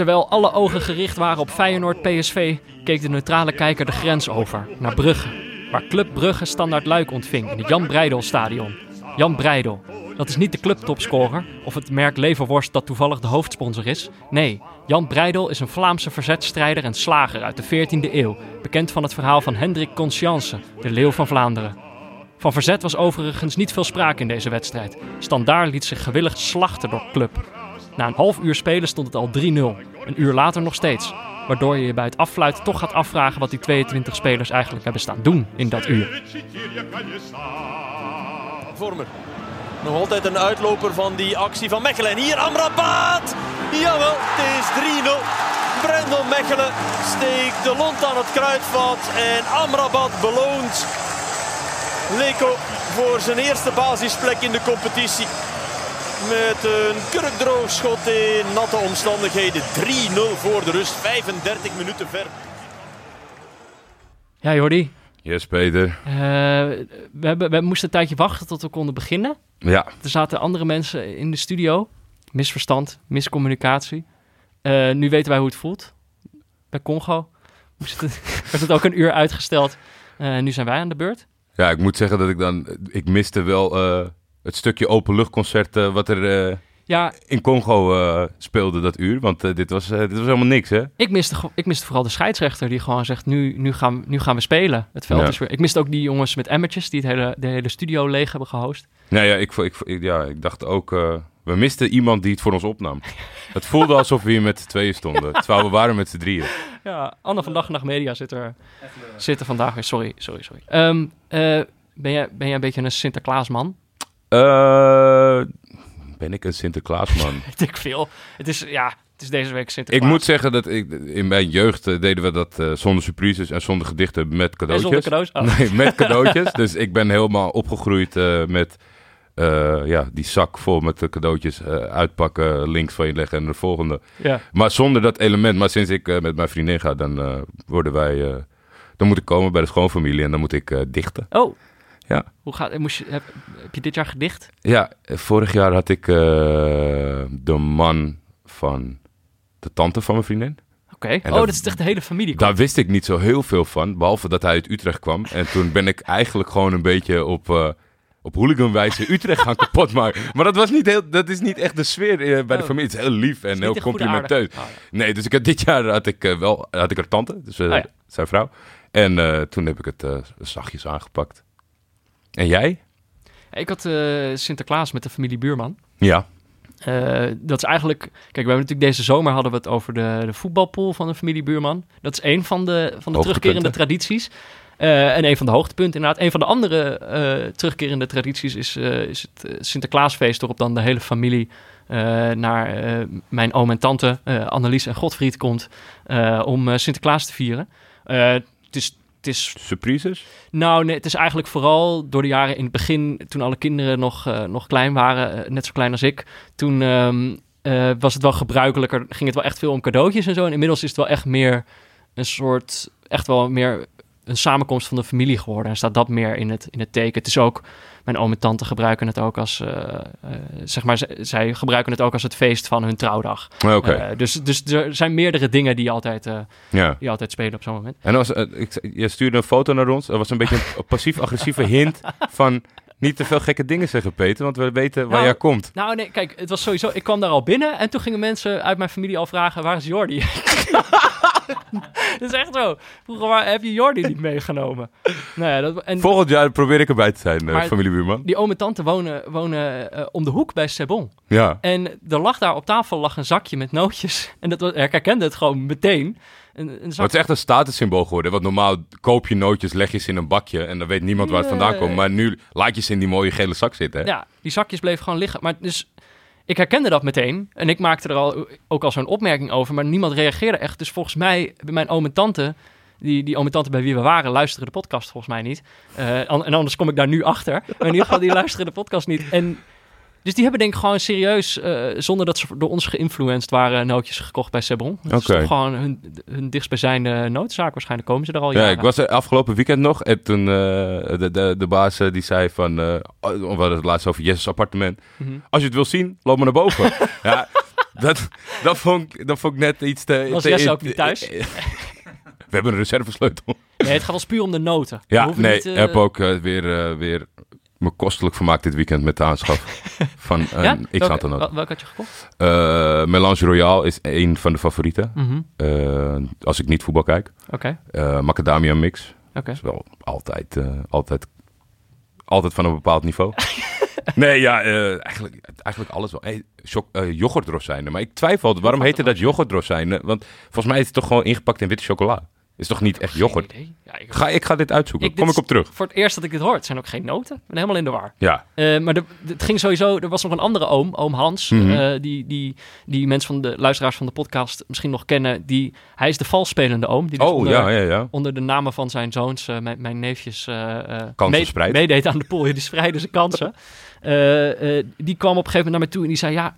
Terwijl alle ogen gericht waren op Feyenoord PSV, keek de neutrale kijker de grens over, naar Brugge. Waar Club Brugge standaard Luik ontving in het Jan Breidel Stadion. Jan Breidel, dat is niet de clubtopscorer of het merk Leverworst dat toevallig de hoofdsponsor is. Nee, Jan Breidel is een Vlaamse verzetstrijder en slager uit de 14e eeuw, bekend van het verhaal van Hendrik Conscience, de leeuw van Vlaanderen. Van verzet was overigens niet veel sprake in deze wedstrijd. Standaard liet zich gewillig slachten door club. Na een half uur spelen stond het al 3-0. Een uur later nog steeds. Waardoor je je bij het affluiten toch gaat afvragen wat die 22 spelers eigenlijk hebben staan doen in dat uur. Vormer. Nog altijd een uitloper van die actie van Mechelen. En hier Amrabat! Jawel, het is 3-0. Brendel Mechelen steekt de lont aan het kruidvat. En Amrabat beloont Leko voor zijn eerste basisplek in de competitie. Met een kurkdroog schot in natte omstandigheden. 3-0 voor de rust. 35 minuten ver. Ja, Jordi. Yes, Peter. Uh, we, hebben, we moesten een tijdje wachten tot we konden beginnen. Ja. Er zaten andere mensen in de studio. Misverstand, miscommunicatie. Uh, nu weten wij hoe het voelt. Bij Congo moest het, werd het ook een uur uitgesteld. Uh, nu zijn wij aan de beurt. Ja, ik moet zeggen dat ik dan... Ik miste wel het stukje openluchtconcert wat er ja, in Congo uh, speelde dat uur. Want uh, dit, was, uh, dit was helemaal niks, hè? Ik miste, ik miste vooral de scheidsrechter die gewoon zegt, nu, nu, gaan, nu gaan we spelen. Het veld Ja. is weer... Ik miste ook die jongens met emmertjes die het hele, de hele studio leeg hebben gehost. Nou ja, ik, ik, ik, ja, ik dacht ook... eh, we misten iemand die het voor ons opnam. Het voelde alsof we hier met z'n tweeën stonden. Terwijl we waren met z'n drieën. Ja, Anne van Dag en Nacht Media zit er, zit er vandaag weer. Sorry, sorry, sorry. Ehm, eh, ben, jij, ben jij een beetje een Sinterklaasman? Eh, ben ik een Sinterklaasman? Weet ik veel. Het is, ja, het is deze week ik Sinterklaas. moet zeggen dat ik, in mijn jeugd eh, deden we dat eh, zonder surprises en zonder gedichten met En cadeautjes. zonder cadeaus? Oh. Nee, met cadeautjes. dus ik ben helemaal opgegroeid met ja, die zak vol met de cadeautjes uitpakken, links van je leggen en de volgende. Ja. Maar zonder dat element. Maar sinds ik met mijn vriendin ga, dan worden wij... dan moet ik komen bij de schoonfamilie en dan moet ik dichten. Oh. Ja. Hoe gaat, moest je, heb, heb je dit jaar gedicht? Ja, vorig jaar had ik eh, de man van de tante van mijn vriendin. Oké. Oh, dat- dat is echt de hele familie. Daar wist ik niet zo heel veel van, behalve dat hij uit Utrecht kwam. En toen ben ik eigenlijk gewoon een beetje op, eh op hooliganwijze Utrecht gaan kapotmaken. Maar dat, was niet heel, dat is niet echt de sfeer eh, bij de Oh. familie. Het is heel lief en heel complimenteus. Oh, Nee, dus ik had, dit jaar had ik eh, wel had ik haar tante, dus Oh ja. zijn vrouw. En toen heb ik het zachtjes aangepakt. En jij? Ik had eh, Sinterklaas met de familie Buurman. Ja. Eh, dat is eigenlijk... Kijk, we hebben natuurlijk deze zomer hadden we het over de, de voetbalpool van de familie Buurman. Dat is een van de, van de terugkerende tradities. Eh, en een van de hoogtepunten inderdaad. Een van de andere terugkerende tradities is, is het Sinterklaasfeest... waarop dan de hele familie naar mijn oom en tante, Annelies en Godfried, komt... om Sinterklaas te vieren. Het is... Het is Surprises? nou, nee, het is eigenlijk vooral door de jaren in het begin, toen alle kinderen nog, eh, nog klein waren, eh, net zo klein als ik. Toen ehm, eh, was het wel gebruikelijker, ging het wel echt veel om cadeautjes en zo. En inmiddels is het wel echt meer een soort, echt wel meer een samenkomst van de familie geworden. En staat dat meer in het, in het teken. Het is ook, mijn oom en tante gebruiken het ook als, eh, eh, zeg maar, zij gebruiken het ook als het feest van hun trouwdag. Oké, Eh, dus, dus er zijn meerdere dingen die altijd, ja. die altijd spelen op zo'n moment. En als, ik, je stuurde een foto naar ons. Er was een beetje een passief-agressieve hint van... Niet te veel gekke dingen zeggen, Peter, want we weten waar Nou, jij komt. Nou, nee, kijk, het was sowieso. Ik kwam daar al binnen en toen gingen mensen uit mijn familie al vragen: waar is Jordi? dat is echt zo. Vroeger waar, heb je Jordi niet meegenomen? Nou ja, dat, en Volgend jaar probeer ik erbij te zijn, eh, Maar- familiebuurman. die oom en tante wonen, wonen eh, om de hoek bij Sebon. Ja. En er lag daar op tafel lag een zakje met nootjes. En dat was, ik herkende het gewoon meteen. Een, een zak, het is echt een statussymbool geworden. Want normaal koop je nootjes, leg je ze in een bakje en dan weet niemand waar het vandaan komt. Maar nu laat je ze in die mooie gele zak zitten. Hè? Ja, die zakjes bleven gewoon liggen. Maar dus, ik herkende dat meteen. En ik maakte er al, ook al zo'n opmerking over. Maar niemand reageerde echt. Dus volgens mij, mijn oom en tante... Die, die oom en tante bij wie we waren, luisteren de podcast volgens mij niet. Eh, en anders kom ik daar nu achter. Maar in ieder geval, die luisteren de podcast niet. En, dus die hebben denk ik gewoon serieus... eh, zonder dat ze door ons geïnfluenced waren... nootjes gekocht bij Sebron. Dat is toch gewoon hun, hun dichtstbijzijnde noodzaak. Waarschijnlijk komen ze er al Ja, jaren. ik was er afgelopen weekend nog en toen eh, de, de, de baas eh, die zei van, oh, we hadden het laatst over Jesse's appartement. Mhm. Als je het wil zien, loop maar naar boven. ja, dat, dat, vond, ik- dat vond ik net iets te... Was Jesse ook niet thuis? We hebben een reservesleutel. Nee, het gaat ons puur om de noten. Ja, nee, niet, heb ook weer, weer me kostelijk vermaakt dit weekend met de aanschaf van een ja? x Welke- aantal noten. wel- Welke had je gekocht? Eh, Melange Royale is een van de favorieten. Mhm. Eh, als ik niet voetbal kijk. Oké, Eh, macadamia mix. oké. is wel altijd, altijd, altijd van een bepaald niveau. nee, ja, eigenlijk, eigenlijk alles wel. Hey, yoghurtrozijnen. Maar ik twijfel, waarom heette dat yoghurtrozijnen? Want volgens mij is het toch gewoon ingepakt in witte chocola. Is toch niet echt yoghurt? Ja, ik, Ga, ik ga dit uitzoeken. Ik- Kom ik op terug. Voor het eerst dat ik dit hoor. Het zijn ook geen noten. Ik ben helemaal in de war. Ja, Eh, maar de, het ging sowieso. Er was nog een andere oom, oom Hans. Mhm. eh, die, die, die mensen van de luisteraars van de podcast misschien nog kennen. Die, hij is de valsspelende oom. Die dus oh onder, ja, ja, ja. onder de namen van zijn zoons, eh, mijn, mijn neefjes, mee- meedeed aan de pool. Ja, die spreiden zijn kansen. Die kwam op een gegeven moment naar mij toe en die zei: Ja,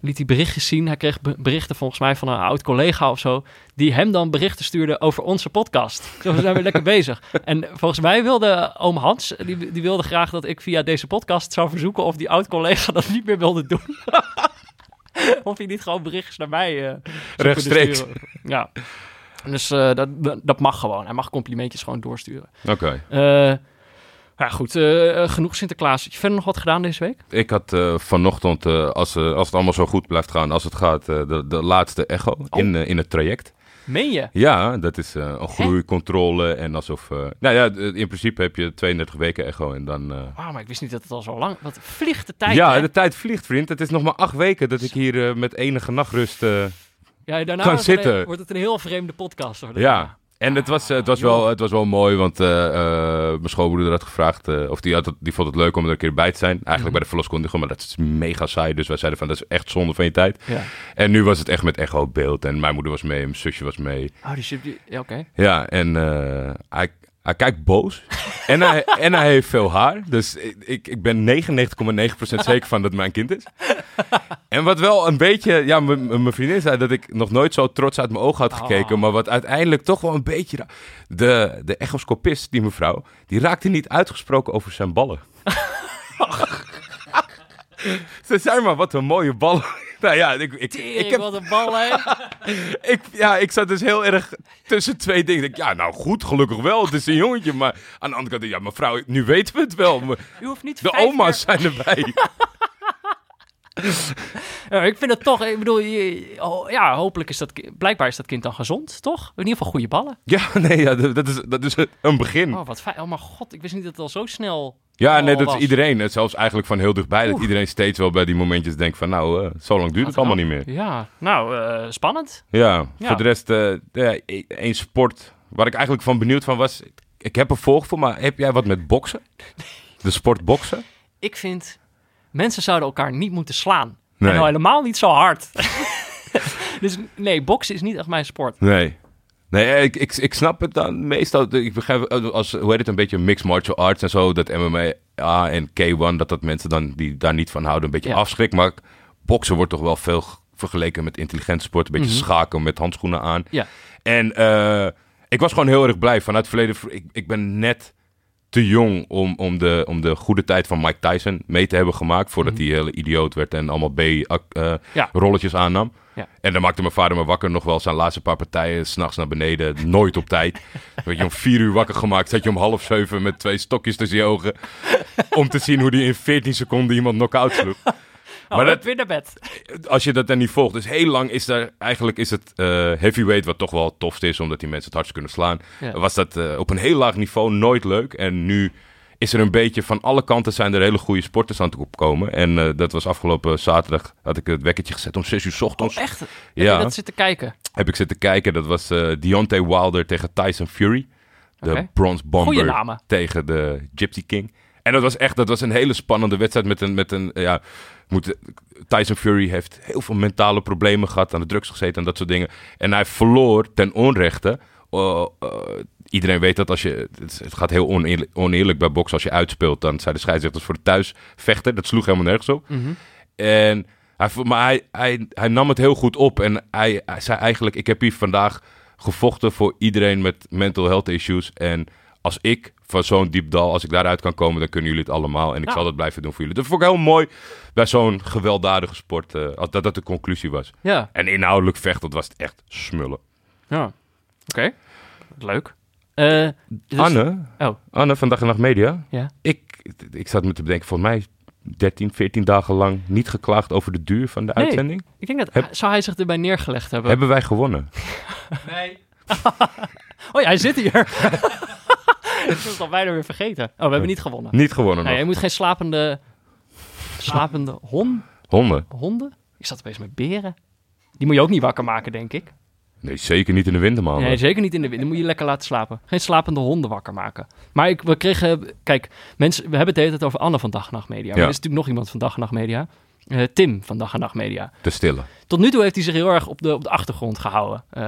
liet hij berichtjes zien. Hij kreeg be- berichten volgens mij van een oud collega of zo. Die hem dan berichten stuurde over onze podcast. Zo zijn we lekker bezig. En volgens mij wilde oom Hans, die, die wilde graag dat ik via deze podcast zou verzoeken of die oud collega dat niet meer wilde doen. of hij niet gewoon berichtjes naar mij eh, kunnen Rechtstreeks. sturen. Ja. Dus eh, dat, dat, dat mag gewoon. Hij mag complimentjes gewoon doorsturen. Oké. Eh ja, goed. eh, genoeg Sinterklaas. Heb je verder nog wat gedaan deze week? Ik had eh, vanochtend, eh, als, eh, als het allemaal zo goed blijft gaan als het gaat, eh, de, de laatste echo in, eh, in het traject. Meen je? Ja, dat is eh, een groeicontrole en alsof... eh, nou ja, in principe heb je 32 weken echo en dan... eh, Wauw, maar ik wist niet dat het al zo lang... Wat vliegt de tijd, ja, hè? de tijd vliegt, vriend. Het is nog maar acht weken dat ik hier eh, met enige nachtrust... eh, ja, daarna kan wordt het, zitten. een, wordt het een heel vreemde podcast. Hoor. ja, en het was, eh, het, was wel, het was wel mooi, want eh, eh, mijn schoonbroeder had gevraagd... of die, had die vond het leuk om er een keer bij te zijn. Eigenlijk Mhm. bij de verloskundige, maar dat is mega saai. Dus wij zeiden van, dat is echt zonde van je tijd. Ja. En nu was het echt met echo beeld. En mijn moeder was mee, mijn zusje was mee. Oh, die shit... oké. Ja, en hij, hij kijkt boos. en, hij, en hij heeft veel haar. Dus ik, ik, ben 99,9% zeker van dat het mijn kind is. en wat wel een beetje... Ja, mijn vriendin zei dat ik nog nooit zo trots uit mijn ogen had gekeken. Oh. Maar wat uiteindelijk toch wel een beetje... De, de echoscopist, die mevrouw, die raakte niet uitgesproken over zijn ballen. Ze zei maar, wat een mooie ballen. Nou ja, ik, ik, ik, heb wat een bal, hè? ik, ja, ik zat dus heel erg tussen twee dingen. Ik, ja, nou goed, gelukkig wel. Het is een jongetje. Maar aan de andere kant, ja, mevrouw, nu weten we het wel. U hoeft niet de oma's zijn erbij. Ja, ik vind het toch... Ik bedoel, oh, ja, hopelijk is dat... Blijkbaar is dat kind dan gezond, toch? In ieder geval goede ballen. ja, nee, ja, dat, dat is, dat is een begin. Oh, wat fijn. Oh, maar god. Ik wist niet dat het al zo snel... ja, nee, dat is iedereen. Het Zelfs eigenlijk van heel dichtbij. Dat iedereen steeds wel bij die momentjes denkt van... Nou, eh, zo lang duurt het allemaal niet meer. Ja, nou, eh, spannend. Ja, Ja. voor de rest, eh ja, e- één sport waar ik eigenlijk van benieuwd van was. Ik heb er volg voor, maar heb jij wat met boksen? De sport boksen? Ik vind... Mensen zouden elkaar niet moeten slaan. Nee. En nou helemaal niet zo hard. dus nee, boksen is niet echt mijn sport. Nee. Nee, ik, ik, ik snap het dan meestal. Ik begrijp eh, als, hoe heet het, een beetje mixed martial arts en zo. Dat MMA ja, en K1, dat dat mensen dan die daar niet van houden een beetje Ja. afschrikt. Maar boksen wordt toch wel veel vergeleken met intelligente sport. Een beetje Mhm. schaken met handschoenen aan. Ja. En eh, ik was gewoon heel erg blij. Vanuit het verleden, ik, ik ben net te jong om, om, de, om de goede tijd van Mike Tyson mee te hebben gemaakt. Voordat Mhm. hij hele idioot werd en allemaal B-rolletjes Ja. aannam. Ja. En dan maakte mijn vader me wakker nog wel zijn laatste paar partijen. S'nachts naar beneden, nooit op tijd. Werd je om vier uur wakker gemaakt. Zat je om half zeven met twee stokjes tussen je ogen. Om te zien hoe die in 14 seconden iemand knock-out sloeg. Maar dat- weer naar bed. Als je dat dan niet volgt. Dus heel lang is daar... Eigenlijk is het eh, heavyweight wat toch wel het tofste is. Omdat die mensen het hardst kunnen slaan. Ja. Was dat eh, op een heel laag niveau nooit leuk. En nu is er een beetje... Van alle kanten zijn er hele goede sporters aan het opkomen. En eh, dat was afgelopen zaterdag... Had ik het wekkertje gezet om 6 uur 's ochtends. Oh, echt? Heb Ja. je dat zitten kijken? heb ik zitten kijken. Dat was Deontay Wilder tegen Tyson Fury. De. Bronze Bomber tegen de Gypsy King. En dat was echt dat was een hele spannende wedstrijd met een... Met een ja, moet, Tyson Fury heeft heel veel mentale problemen gehad, aan de drugs gezeten en dat soort dingen. En hij verloor ten onrechte. Uh, uh, iedereen weet dat als je... Het, gaat heel oneerlijk, oneerlijk bij boksen. Als je uitspeelt, dan zijn de scheidsrechters voor de thuisvechter. Dat sloeg helemaal nergens op. Mhm. En hij, maar hij, hij, hij nam het heel goed op. En hij, hij zei eigenlijk: Ik heb hier vandaag gevochten voor iedereen met mental health issues. En als ik van zo'n diep dal, als ik daaruit kan komen, dan kunnen jullie het allemaal. En ik Ja. zal dat blijven doen voor jullie. Dat vond ik heel mooi bij zo'n gewelddadige sport, eh, als dat dat de conclusie was. Ja, En inhoudelijk vechten, dat was het echt smullen. ja. Oké, leuk. Eh, dus- Anne, Oh. Anne van Dag en Nacht Media. Ja. Ik, ik zat me te bedenken, volgens mij 13, 14 dagen lang niet geklaagd over de duur van de Nee. uitzending. Ik denk dat... Heb- Zou hij zich erbij neergelegd hebben? Hebben wij gewonnen? Nee. oh ja, hij zit hier. ik was het al bijna weer vergeten. Oh, we hebben niet gewonnen. Niet gewonnen Nee, nog. je moet geen slapende... Slapende hon, Honden? honden? Ik zat opeens met beren. Die moet je ook niet wakker maken, denk ik. Nee, zeker niet in de wintermaanden. Nee, zeker niet in de. Dan moet je lekker laten slapen. Geen slapende honden wakker maken. Maar ik, we kregen... Kijk, mensen, we hebben het de hele tijd over Anne van Dag en Nacht Media. Maar Ja. er is natuurlijk nog iemand van Dag en Nacht Media. Eh, Tim van Dag en Nacht Media. Te stille. Tot nu toe heeft hij zich heel erg op de, op de achtergrond gehouden. Eh,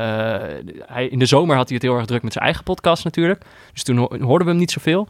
hij, in de zomer had hij het heel erg druk met zijn eigen podcast natuurlijk. Dus toen ho- hoorden we hem niet zoveel.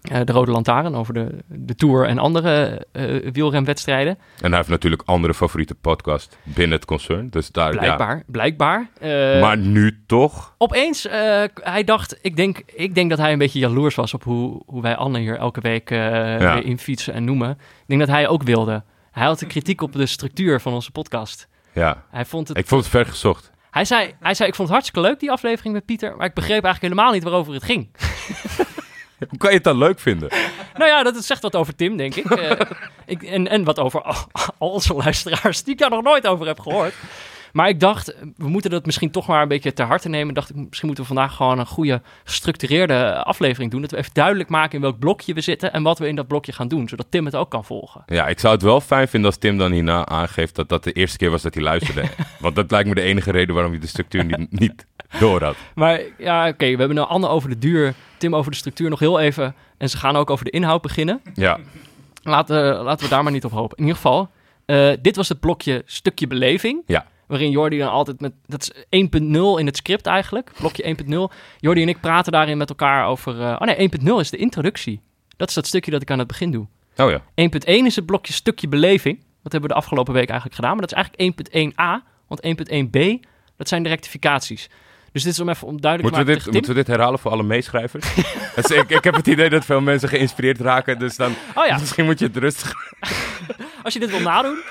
Eh, de Rode Lantaarn over de, de Tour en andere wielrenwedstrijden. En hij heeft natuurlijk andere favoriete podcast binnen het concern. Dus daar, Blijkbaar, blijkbaar. ja. Maar nu toch? Opeens, hij dacht, ik denk, ik denk dat hij een beetje jaloers was op hoe, hoe wij Anne hier elke week weer infietsen en noemen. Ik denk dat hij ook wilde. Hij had de kritiek op de structuur van onze podcast. Ja. Hij vond het Ik vond het ver gezocht. Hij zei, hij zei, ik vond het hartstikke leuk, die aflevering met Pieter. Maar ik begreep eigenlijk helemaal niet waarover het ging. Hoe kan je het dan leuk vinden? nou ja, dat zegt wat over Tim, denk ik. Eh, ik en, en wat over al, al onze luisteraars, die ik daar nog nooit over heb gehoord. Maar ik dacht, we moeten dat misschien toch maar een beetje ter harte nemen. Dacht ik, misschien moeten we vandaag gewoon een goede, gestructureerde aflevering doen. Dat we even duidelijk maken in welk blokje we zitten en wat we in dat blokje gaan doen. Zodat Tim het ook kan volgen. Ja, ik zou het wel fijn vinden als Tim dan hierna aangeeft dat dat de eerste keer was dat hij luisterde. Want dat lijkt me de enige reden waarom hij de structuur niet, niet door had. Maar ja, oké, we hebben nou Anne over de duur, Tim over de structuur nog heel even. En ze gaan ook over de inhoud beginnen. Ja, Laten, laten we daar maar niet op hopen. In ieder geval, eh, dit was het blokje stukje beleving. Ja. Waarin Jordi dan altijd met... Dat is 1.0 in het script eigenlijk. Blokje 1.0. Jordi en ik praten daarin met elkaar over... eh, oh nee, 1.0 is de introductie. Dat is dat stukje dat ik aan het begin doe. oh ja. 1.1 is het blokje stukje beleving. Dat hebben we de afgelopen week eigenlijk gedaan. Maar dat is eigenlijk 1.1a. Want 1.1b, dat zijn de rectificaties. Dus dit is om even om duidelijk Moeten te maken dit, moeten we dit herhalen voor alle meeschrijvers? Dus ik, ik heb het idee dat veel mensen geïnspireerd raken. Dus dan Oh ja. misschien moet je het rustig... Als je dit wil nadoen.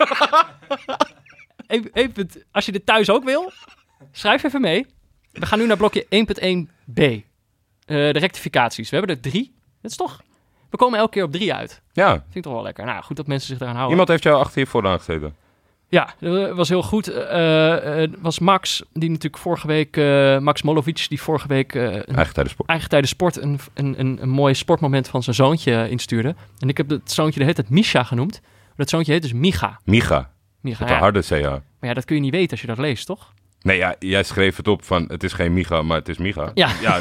Even, even, als je dit thuis ook wil. Schrijf even mee. We gaan nu naar blokje 1.1b. Eh, de rectificaties. We hebben er drie. Dat is toch... We komen elke keer op drie uit. Ja, Vind ik toch wel lekker. Nou, goed dat mensen zich eraan houden. iemand heeft jou achter je vooraan gezeten. Ja, dat was heel goed. Eh, was Max, die natuurlijk vorige week... Max Molovic, die vorige week... een Eigen tijdens sport. eigen tijdens sport een, een, een, een mooi sportmoment van zijn zoontje instuurde. En ik heb het zoontje de hele tijd Misha genoemd. Maar dat zoontje heet dus Micha. Micha. Micha, ja. harde CH. Maar ja, dat kun je niet weten als je dat leest, toch? Nee, ja, jij schreef het op van het is geen Micha, maar het is Micha. Ja.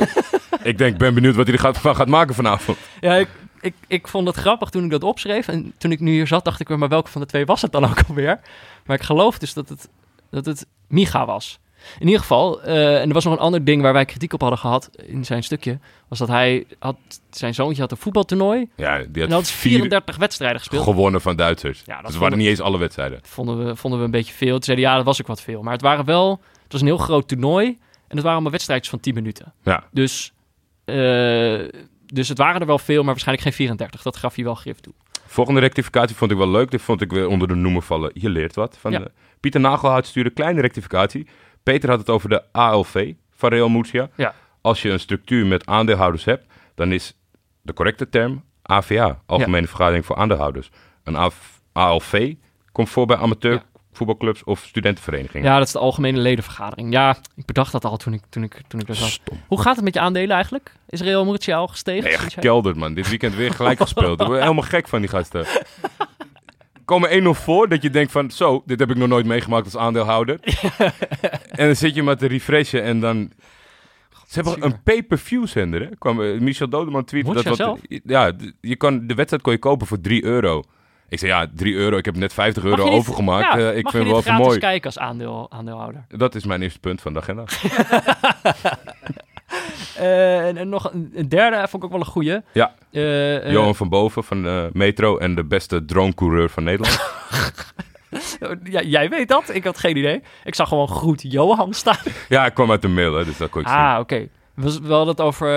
ik denk, ben benieuwd wat hij er gaat, van gaat maken vanavond. Ja, ik, ik, ik vond het grappig toen ik dat opschreef. En toen ik nu hier zat, dacht ik weer, maar welke van de twee was het dan ook alweer? Maar ik geloof dus dat het, dat het Micha was. In ieder geval, eh, en er was nog een ander ding waar wij kritiek op hadden gehad in zijn stukje. Was dat hij had, zijn zoontje had een voetbaltoernooi. Ja, die had hij had vier 34 wedstrijden gespeeld. gewonnen van Duitsers. Ja, dat dus waren niet eens alle wedstrijden. vonden we, vonden we een beetje veel. Toen zeiden ja, dat was ook wat veel. Maar het waren wel, het was een heel groot toernooi. En het waren allemaal wedstrijdjes van 10 minuten. Ja, Dus, eh, dus het waren er wel veel, maar waarschijnlijk geen 34. Dat gaf hij wel grif toe. Volgende rectificatie vond ik wel leuk. Dit vond ik weer onder de noemer vallen. Je leert wat. Van Ja. de- Pieter Nagelhout stuurde kleine rectificatie. Peter had het over de ALV van Real Murcia. Ja. Als je een structuur met aandeelhouders hebt, dan is de correcte term AVA, Algemene Vergadering voor Aandeelhouders. Een AV ALV komt voor bij amateur voetbalclubs of studentenverenigingen. Ja, dat is de algemene ledenvergadering. Ja, ik bedacht dat al toen ik, toen ik, toen ik zat. Stom. Hoe gaat het met je aandelen eigenlijk? Is Real Murcia al gestegen? Nee, gekelderd man. Dit weekend weer gelijk gespeeld. Ik word helemaal gek van die gasten. Komen 1-0 voor dat je denkt van... Zo, dit heb ik nog nooit meegemaakt als aandeelhouder. en dan zit je maar te refreshen en dan... Ze hebben een pay-per-view zender, hè? Kwam, eh, Michel Dodeman tweette dat... Wat, ja, je kan, de wedstrijd kon je kopen voor 3 euro. Ik zei, ja, 3 euro. Ik heb net 50 Mag euro niet- overgemaakt. ja, Eh, ik vind wel mooi. kijken als aandeel, aandeelhouder? Dat is mijn eerste punt van de agenda. Eh, en, en nog een, een derde vond ik ook wel een goeie. Ja. Eh, eh, Johan van Boven van Metro en de beste dronecoureur van Nederland. ja, jij weet dat? Ik had geen idee. Ik zag gewoon groet Johan staan. ja, ik kwam uit de mail, hè, dus dat kon ik zien. Ah, oké. We, we hadden het over...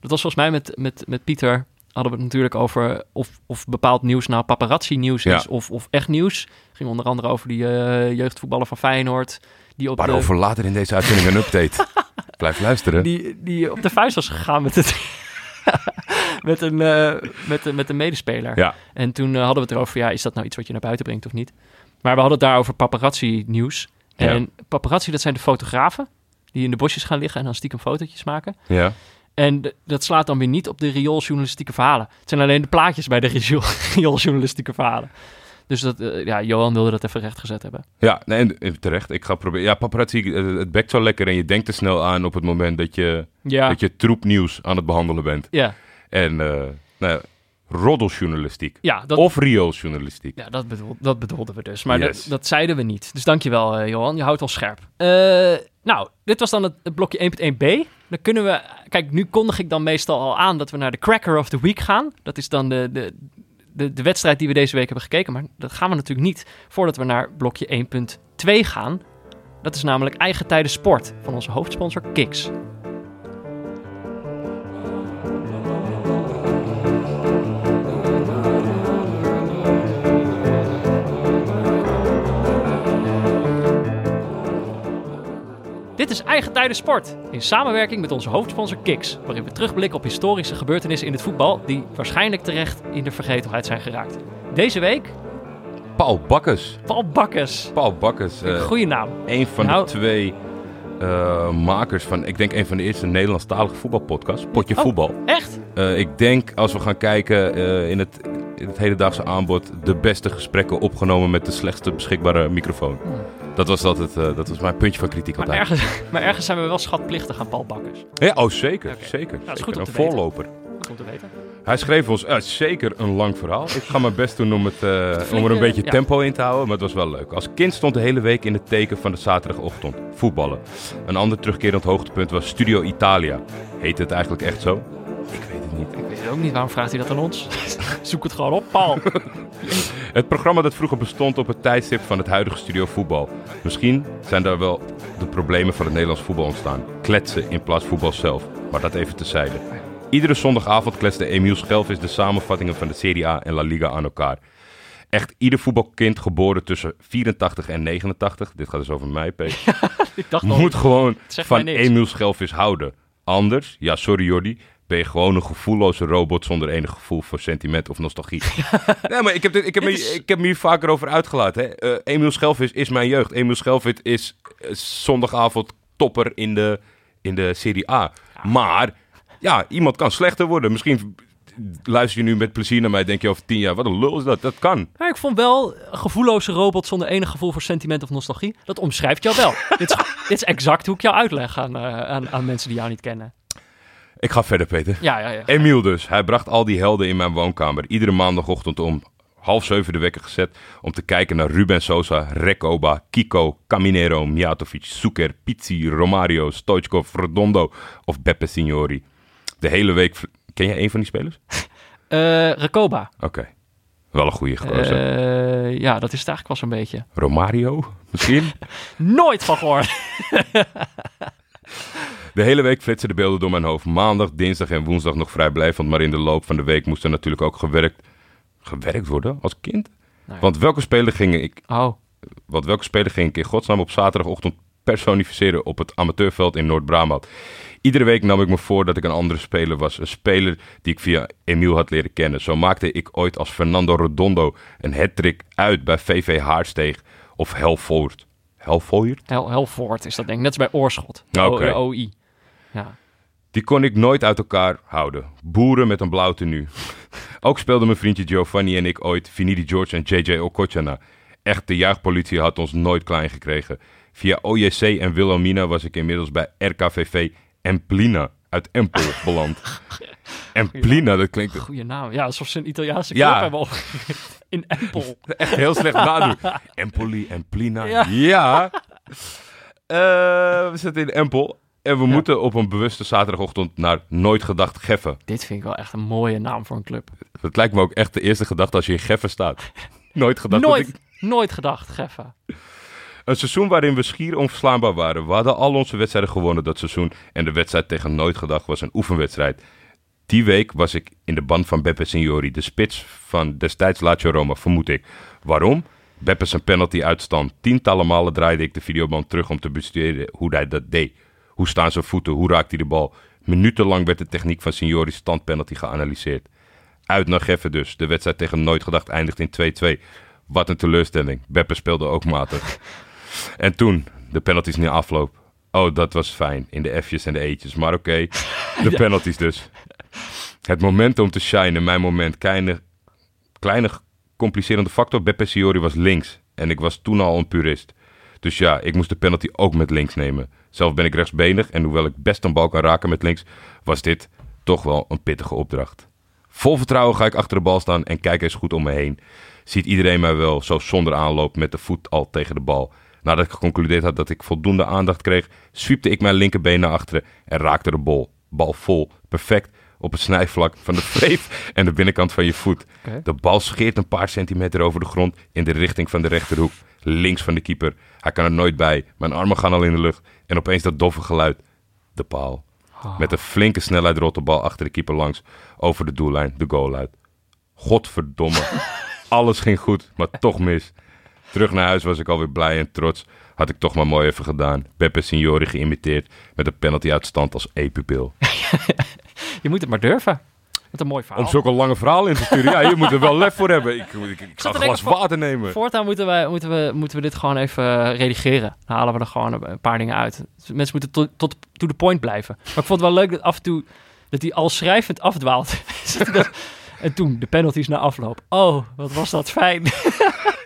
dat was volgens mij met, met, met Pieter... hadden we het natuurlijk over of, of bepaald nieuws nou paparazzi nieuws is Ja. of, of echt nieuws. ging onder andere over die eh, jeugdvoetballer van Feyenoord... die op, de, Waarover later in deze uitzending een update. Blijf luisteren. die, die op de vuist was gegaan met, het, met, een, eh, met, een- met een medespeler. Ja. En toen eh, hadden we het erover, ja, is dat nou iets wat je naar buiten brengt of niet? Maar we hadden het daar over paparazzi nieuws. Ja. En paparazzi, dat zijn de fotografen die in de bosjes gaan liggen en dan stiekem fotootjes maken. Ja. En dat slaat dan weer niet op de riooljournalistieke verhalen. Het zijn alleen de plaatjes bij de riool- riooljournalistieke verhalen. Dus dat, eh, ja, Johan wilde dat even rechtgezet hebben. Ja, nee, en- terecht. Ik ga proberen. Ja, paparazzi, eh, het bekt zo lekker en je denkt te snel aan op het moment dat je, Ja, dat je troepnieuws aan het behandelen bent. ja, En eh nou, ja, roddeljournalistiek. ja, dat, Of riooljournalistiek. Ja, dat, bedoel, dat bedoelden we dus. Maar Yes. dat, dat zeiden we niet. Dus dankjewel, Johan. Je houdt ons scherp. Nou, dit was dan het, het blokje 1.1b. Dan kunnen we... Kijk, nu kondig ik dan meestal al aan dat we naar de Cracker of the Week gaan. Dat is dan de, de, de, de wedstrijd die we deze week hebben gekeken. Maar dat gaan we natuurlijk niet voordat we naar blokje 1.2 gaan. Dat is namelijk eigen tijden sport van onze hoofdsponsor Kiks. Is Eigen Tijden Sport, in samenwerking met onze hoofdsponsor Kiks, waarin we terugblikken op historische gebeurtenissen in het voetbal die waarschijnlijk terecht in de vergetelheid zijn geraakt. Deze week Paul Bakkes. Paul Bakkes. Paul Bakkes. eh, Goeie naam. een van Nou- de twee eh, makers van, ik denk een van de eerste Nederlandstalige voetbalpodcasts. Potje Oh. voetbal. Echt? Eh, ik denk, als we gaan kijken in, het, in het hedendaagse aanbod, de beste gesprekken opgenomen met de slechtste beschikbare microfoon. Dat was, dat, het, eh, dat was mijn puntje van kritiek Maar altijd. ergens, maar ergens zijn we wel schatplichtig aan Paul Bakkes. Ja, oh zeker, Oké. zeker. dat is zeker. een te weten. voorloper. Goed om te weten. Hij schreef ons eh, zeker een lang verhaal. Ik ga mijn best doen om, het, eh, om er een beetje ja. tempo in te houden, maar het was wel leuk. Als kind stond de hele week in het teken van de zaterdagochtend. Voetballen. Een ander terugkerend hoogtepunt was Studio Italia. Heet het eigenlijk echt zo? Ik weet het niet. Ik weet het ook niet, waarom vraagt hij dat aan ons? Zoek het gewoon op, Paul. Het programma dat vroeger bestond op het tijdstip van het huidige studio voetbal. Misschien zijn daar wel de problemen van het Nederlands voetbal ontstaan. Kletsen in plaats voetbal zelf. Maar dat even tezijde. Iedere zondagavond kletste Emiel Schelvis de samenvattingen van de Serie A en La Liga aan elkaar. Echt ieder voetbalkind geboren tussen 84 en 89, dit gaat dus over mij, Peter, ik dacht al, moet gewoon van. Emiel Schelvis houden. Anders, ja sorry Jordi, ben je gewoon een gevoelloze robot zonder enig gevoel voor sentiment of nostalgie. nee, maar ik heb, dit, ik, heb me, ik heb me hier vaker over uitgelaten. Hè. Eh, Emiel Schelvis is mijn jeugd. Emiel Schelvis is eh, zondagavond topper in de, in de Serie A. Maar ja, iemand kan slechter worden. Misschien luister je nu met plezier naar mij en denk je over tien jaar, wat een lul is dat? Dat kan. Ik vond wel een gevoelloze robot zonder enig gevoel voor sentiment of nostalgie. Dat omschrijft jou wel. dit, is, dit is exact hoe ik jou uitleg aan, eh, aan, aan mensen die jou niet kennen. Ik ga verder, Peter. Ja, ja, ja. Emiel dus. Hij bracht al die helden in mijn woonkamer. Iedere maandagochtend om half zeven de wekker gezet om te kijken naar Ruben Sosa, Recoba, Kiko, Caminero, Mijatovic, Suker, Pizzi, Romario, Stoichkov, Redondo of Beppe Signori. De hele week... Ken jij een van die spelers? Eh, Recoba. Oké. Wel een goede gozer. Eh, ja, dat is het eigenlijk wel zo'n beetje. Romario, misschien? Nooit van gehoord. De hele week flitsen de beelden door mijn hoofd. Maandag, dinsdag en woensdag nog vrijblijvend. Maar in de loop van de week moest er natuurlijk ook gewerkt, gewerkt worden als kind. Nou ja. Want welke speler ging ik Oh, Want welke speler ging ik in godsnaam op zaterdagochtend personificeren op het amateurveld in Noord-Brabant? Iedere week nam ik me voor dat ik een andere speler was. Een speler die ik via Emiel had leren kennen. Zo maakte ik ooit als Fernando Redondo een hat-trick uit bij VV Haarsteeg of Helvoort. Helvoort? Hel Helvoort is dat denk ik. Net als bij Oorschot. De Oké. OI. Ja. Die kon ik nooit uit elkaar houden. Boeren met een blauw tenue. Ook speelden mijn vriendje Giovanni en ik ooit Finidi George en JJ Okocha Echt, de juichpolitie had ons nooit klein gekregen. Via OJC en Wilhelmina was ik inmiddels bij RKVV Emplina uit Empel beland. Emplina, dat klinkt Goeie naam. Ja, alsof ze een Italiaanse Ja. club hebben opgericht. In Empel. echt heel slecht nadoen. Empoli, Emplina, Ja. ja. Eh, we zitten in Empel en we moeten op een bewuste zaterdagochtend naar Nooit Gedacht Geffen. Dit vind ik wel echt een mooie naam voor een club. Dat lijkt me ook echt de eerste gedachte als je in Geffen staat. Nooit gedacht Nooit, ik... nooit gedacht, Geffa. Een seizoen waarin we schier onverslaanbaar waren. We hadden al onze wedstrijden gewonnen dat seizoen. En de wedstrijd tegen Nooit Gedacht was een oefenwedstrijd. Die week was ik in de band van Beppe Signori, de spits van destijds Lazio Roma, vermoed ik. Waarom? Beppe zijn penalty uitstand. Tientallen malen draaide ik de videoband terug om te bestuderen hoe hij dat deed. Hoe staan zijn voeten? Hoe raakt hij de bal? Minutenlang werd de techniek van Signori's standpenalty geanalyseerd. Uit naar Geffen dus. De wedstrijd tegen Nooit Gedacht eindigt in 2-2. Wat een teleurstelling. Beppe speelde ook matig. en toen, de penalties de afloop. Oh, dat was fijn. In de F'jes en de E'tjes. Maar oké, de penalties dus. Het moment om te shinen, mijn moment. Kleine, kleine complicerende factor. Beppe Siori was links. En ik was toen al een purist. Dus ja, ik moest de penalty ook met links nemen. Zelf ben ik rechtsbenig en hoewel ik best een bal kan raken met links, was dit toch wel een pittige opdracht. Vol vertrouwen ga ik achter de bal staan en kijk eens goed om me heen. Ziet iedereen mij wel, zo zonder aanloop met de voet al tegen de bal. Nadat ik geconcludeerd had dat ik voldoende aandacht kreeg, sweepte ik mijn linkerbeen naar achteren en raakte de bal. Bal vol, perfect, op het snijvlak van de vreef en de binnenkant van je voet. De bal scheert een paar centimeter over de grond in de richting van de rechterhoek, links van de keeper. Hij kan er nooit bij. Mijn armen gaan al in de lucht en opeens dat doffe geluid. De paal. Met een flinke snelheid rolt de bal achter de keeper langs over de doellijn, de goal uit. Godverdomme. Alles ging goed, maar toch mis. Terug naar huis was ik alweer blij en trots. Had ik toch maar mooi even gedaan. Beppe Signori geïmiteerd met een penalty uit stand als E-pupil. Je moet het maar durven. Wat een mooi verhaal. Om zulke lange verhaal in te sturen. Ja, je moet er wel lef voor hebben. Ik, ik, ik, ga een glas water nemen. Voortaan moeten we, moeten, we, moeten we dit gewoon even eh, redigeren. Dan halen we er gewoon een, paar dingen uit. Dus mensen moeten tot, tot to the point blijven. Maar ik vond het wel leuk dat af en toe... dat hij al schrijvend afdwaalt. Dat- en toen de penalties na afloop. Oh, wat was dat fijn.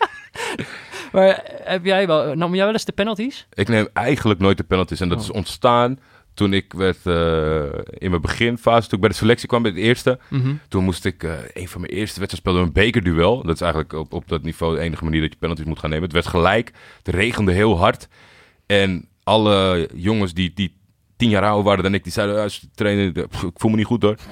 maar heb jij wel, nam jij wel eens de penalties? Ik neem eigenlijk nooit de penalties. En dat Oh. is ontstaan toen ik werd, eh, in mijn beginfase, toen ik bij de selectie kwam bij het eerste. Mhm. Toen moest ik, eh, een van mijn eerste wedstrijden speelde een bekerduel. Dat is eigenlijk op, op dat niveau de enige manier dat je penalties moet gaan nemen. Het werd gelijk, het regende heel hard. En alle jongens die, die tien jaar ouder waren dan ik, die zeiden, ja, de- pff, ik voel me niet goed hoor.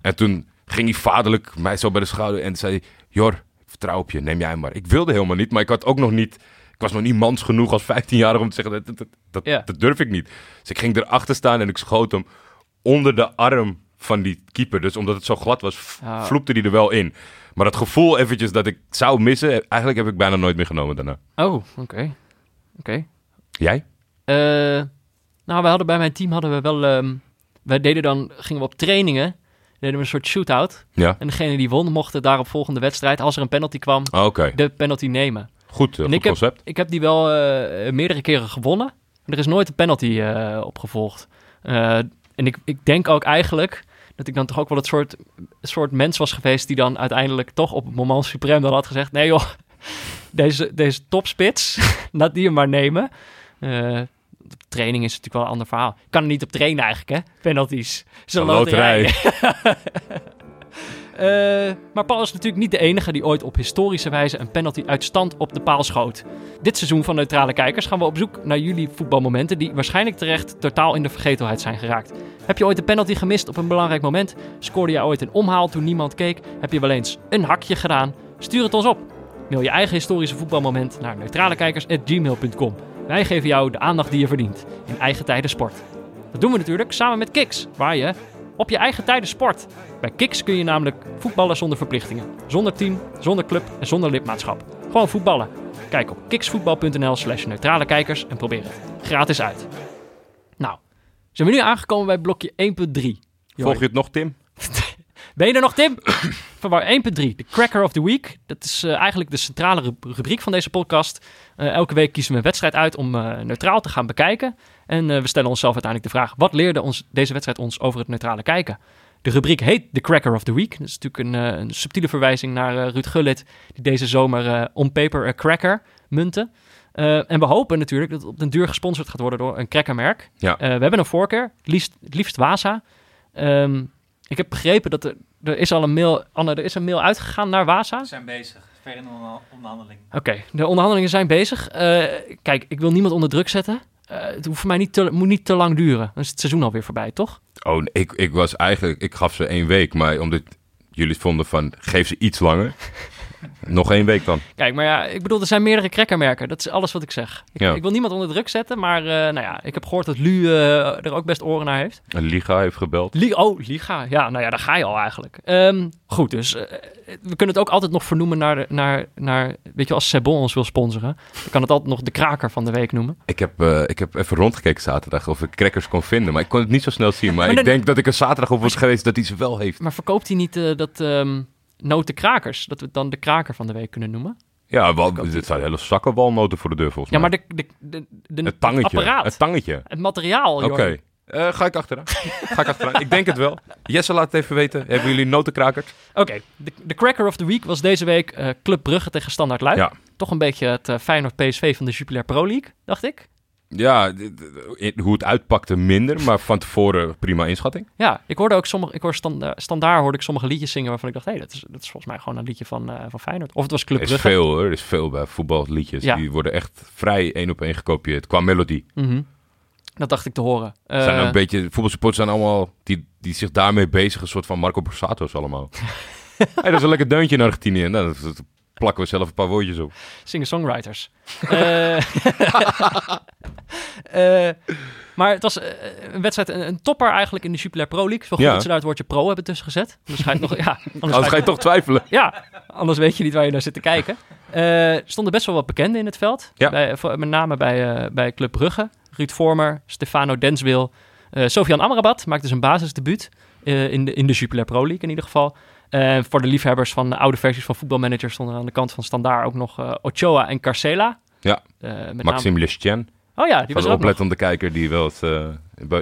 En toen ging hij vaderlijk mij zo bij de schouder en zei, Jor, ik vertrouw op je, neem jij maar. Ik wilde helemaal niet, maar ik had ook nog niet, ik was nog niet mans genoeg als 15-jarige om te zeggen, dat, dat, dat, durf ik niet. Dus ik ging erachter staan en ik schoot hem onder de arm van die keeper. Dus omdat het zo glad was, v- Ah. vloepte hij er wel in. Maar dat gevoel eventjes dat ik zou missen, eigenlijk heb ik bijna nooit meer genomen daarna. Oh, oké. Oké. Jij? Eh, nou, we hadden bij mijn team hadden we wel... ehm, wij deden dan, gingen we op trainingen, deden we een soort shootout. Ja. En degene die won, mocht daarop volgende wedstrijd, als er een penalty kwam, Ah, de penalty nemen. Goed, goed ik heb- concept. Ik heb die wel eh, meerdere keren gewonnen. Er is nooit een penalty eh, opgevolgd. En ik, ik denk ook eigenlijk dat ik dan toch ook wel het soort, soort mens was geweest die dan uiteindelijk toch op het moment suprem dan had gezegd: nee joh, deze, deze topspits, laat die hem maar nemen. Op training is natuurlijk wel een ander verhaal. Ik kan er niet op trainen eigenlijk, hè? Penalties. Een loterij. Eh, maar Paul is natuurlijk niet de enige die ooit op historische wijze een penalty uit stand op de paal schoot. Dit seizoen van Neutrale Kijkers gaan we op zoek naar jullie voetbalmomenten die waarschijnlijk terecht totaal in de vergetelheid zijn geraakt. Heb je ooit een penalty gemist op een belangrijk moment? Scoorde je ooit een omhaal toen niemand keek? Heb je wel eens een hakje gedaan? Stuur het ons op. Mail je eigen historische voetbalmoment naar neutralekijkers.gmail.com. Wij geven jou de aandacht die je verdient in eigen tijden sport. Dat doen we natuurlijk samen met Kiks, waar je op je eigen tijden sport. Bij Kiks kun je namelijk voetballen zonder verplichtingen. Zonder team, zonder club en zonder lidmaatschap. Gewoon voetballen. Kijk op kiksvoetbal.nl slash neutrale kijkers en probeer het gratis uit. Nou, zijn we nu aangekomen bij blokje 1.3. Volg je het nog, Tim? Ben je er nog, Tim? Van 1.3, de Cracker of the Week. Dat is eh, eigenlijk de centrale ru- rubriek van deze podcast. Eh, elke week kiezen we een wedstrijd uit om eh, neutraal te gaan bekijken. En eh, we stellen onszelf uiteindelijk de vraag: wat leerde ons, deze wedstrijd ons over het neutrale kijken? De rubriek heet The Cracker of the Week. Dat is natuurlijk een, eh, een subtiele verwijzing naar eh, Ruud Gullit, die deze zomer eh, on paper a cracker munte. Eh, en we hopen natuurlijk dat het op den duur gesponsord gaat worden door een crackermerk. Ja. Eh, we hebben een voorkeur, het liefst, het liefst Waza. Ehm, ik heb begrepen dat er, er is al een mail, Anne, er is een mail uitgegaan naar Waza. We zijn bezig. Ver in de onderha- onderhandeling. Oké, de onderhandelingen zijn bezig. Eh, kijk, ik wil niemand onder druk zetten. Eh, het voor mij niet moet niet te lang duren. Dan is het seizoen alweer voorbij, toch? Oh, ik, ik was eigenlijk, ik gaf ze één week, maar omdat jullie vonden van, geef ze iets langer. Nog één week dan. Kijk, maar ja, ik bedoel, er zijn meerdere crackermerken. Dat is alles wat ik zeg. Ik, Ja. ik wil niemand onder druk zetten, maar eh, nou ja, ik heb gehoord dat Lu eh, er ook best oren naar heeft. En Liga heeft gebeld. Li oh, Liga. Ja, nou ja, daar ga je al eigenlijk. Ehm, goed, dus eh, we kunnen het ook altijd nog vernoemen naar, naar, naar weet je, als Sebon ons wil sponsoren, dan kan het altijd nog de kraker van de week noemen. Ik heb, ik heb even rondgekeken zaterdag of ik crackers kon vinden. Maar ik kon het niet zo snel zien. Maar, Maar ik dan- denk dat ik er zaterdag op was geweest dat hij ze wel heeft. Maar verkoopt hij niet dat ehm notenkrakers? Dat we het dan de kraker van de week kunnen noemen? Ja, wel, dit zijn hele zakken walnoten voor de deur volgens Ja, mij. maar de, de, de, de, Het tangetje. apparaat, Het tangetje. het materiaal, Oké. Eh, ga ik achteraan. ga ik achteraan. Ik denk het wel. Jesse laat het even weten. Hebben jullie notenkrakers? Oké, de, de cracker of the week was deze week eh, Club Brugge tegen Standaard Luik. Ja. Toch een beetje het eh, Feyenoord PSV van de Jupiler Pro League, dacht ik. Ja, hoe het uitpakte minder, maar van tevoren prima inschatting. Ja, ik hoorde ook sommige, ik hoor standa- standaard hoorde ik sommige liedjes zingen waarvan ik dacht, hé, dat, is, dat is volgens mij gewoon een liedje van, eh, van Feyenoord. Of het was Club Er is veel hoor, er is veel bij voetballiedjes. Ja. Die worden echt vrij één op één gekopieerd qua melodie. Mhm. Dat dacht ik te horen. Het zijn Eh, een beetje, voetbalsupporters zijn allemaal, die, die zich daarmee bezig, een soort van Marco Borsatos allemaal. hey, dat is een lekker deuntje in Argentinië. Nou, dat, dat plakken we zelf een paar woordjes op. singer-songwriters. Eh, maar het was eh, een wedstrijd, een, een topper eigenlijk in de Jupiler Pro League. Wel goed Ja. dat ze daar het woordje pro hebben tussen gezet. Anders ga je nog, ja, anders ga je toch twijfelen. Ja, anders weet je niet waar je naar zit te kijken. Er stonden best wel wat bekenden in het veld. Ja. Bij, met name bij, bij Club Brugge. Ruud Vormer, Stefano Denswil. eh Sofian Amrabat maakte zijn basisdebuut eh, in, de, in de Jupiler Pro League in ieder geval. Eh, voor de liefhebbers van de oude versies van voetbalmanager stonden aan de kant van Standaard ook nog eh, Ochoa en Carcela. Ja, Eh, met Leschien, Oh ja, die was ook nog. oplettende kijker die wel het,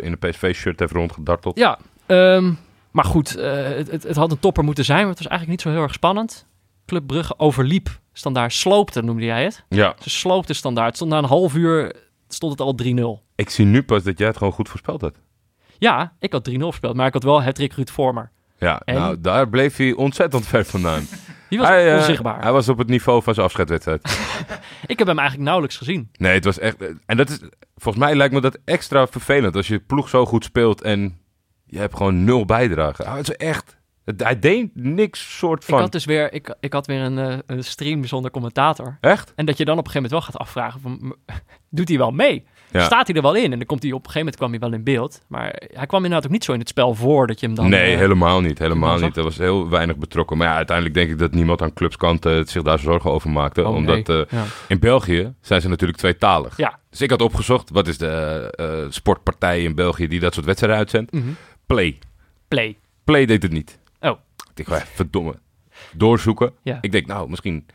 in een PSV-shirt heeft rondgedarteld. Ja, ehm, maar goed, het, het, het had een topper moeten zijn, maar het was eigenlijk niet zo heel erg spannend. Club Brugge overliep Standaard, sloopte noemde jij het. Ja, Ze sloopte Standaard. Het Stond na een half uur stond het al 3-0. ik zie nu pas dat jij het gewoon goed voorspeld had. Ja, ik had 3-0 gespeeld, maar ik had wel Hattrick Ruud Vormer. Ja, En? nou, daar bleef hij ontzettend ver vandaan. Die was hij, eh, onzichtbaar. hij was op het niveau van zijn afscheidwedstrijd. Ik heb hem eigenlijk nauwelijks gezien. Nee, het was echt... En dat is... Volgens mij lijkt me dat extra vervelend als je ploeg zo goed speelt en je hebt gewoon nul bijdrage. Ah, het is echt... het- Hij deed niks soort van... Ik had dus weer, ik, ik had weer een, eh, een stream zonder commentator. Echt? En dat je dan op een gegeven moment wel gaat afvragen van, doet hij wel mee? Ja. Staat hij er wel in? En dan komt hij op een gegeven moment kwam hij wel in beeld. Maar hij kwam inderdaad ook niet zo in het spel voor dat je hem dan... nee, eh, helemaal niet. Helemaal niet. Er was heel weinig betrokken. Maar ja, uiteindelijk denk ik dat niemand aan clubskant eh, zich daar zorgen over maakte. oh, omdat nee. eh, ja. in België zijn ze natuurlijk tweetalig. Ja. Dus ik had opgezocht, wat is de eh, sportpartij in België die dat soort wedstrijden uitzendt? Mhm. Play. Play. Play deed het niet. Oh. Ik dacht, verdomme. Doorzoeken. Ja. Ik denk, nou, misschien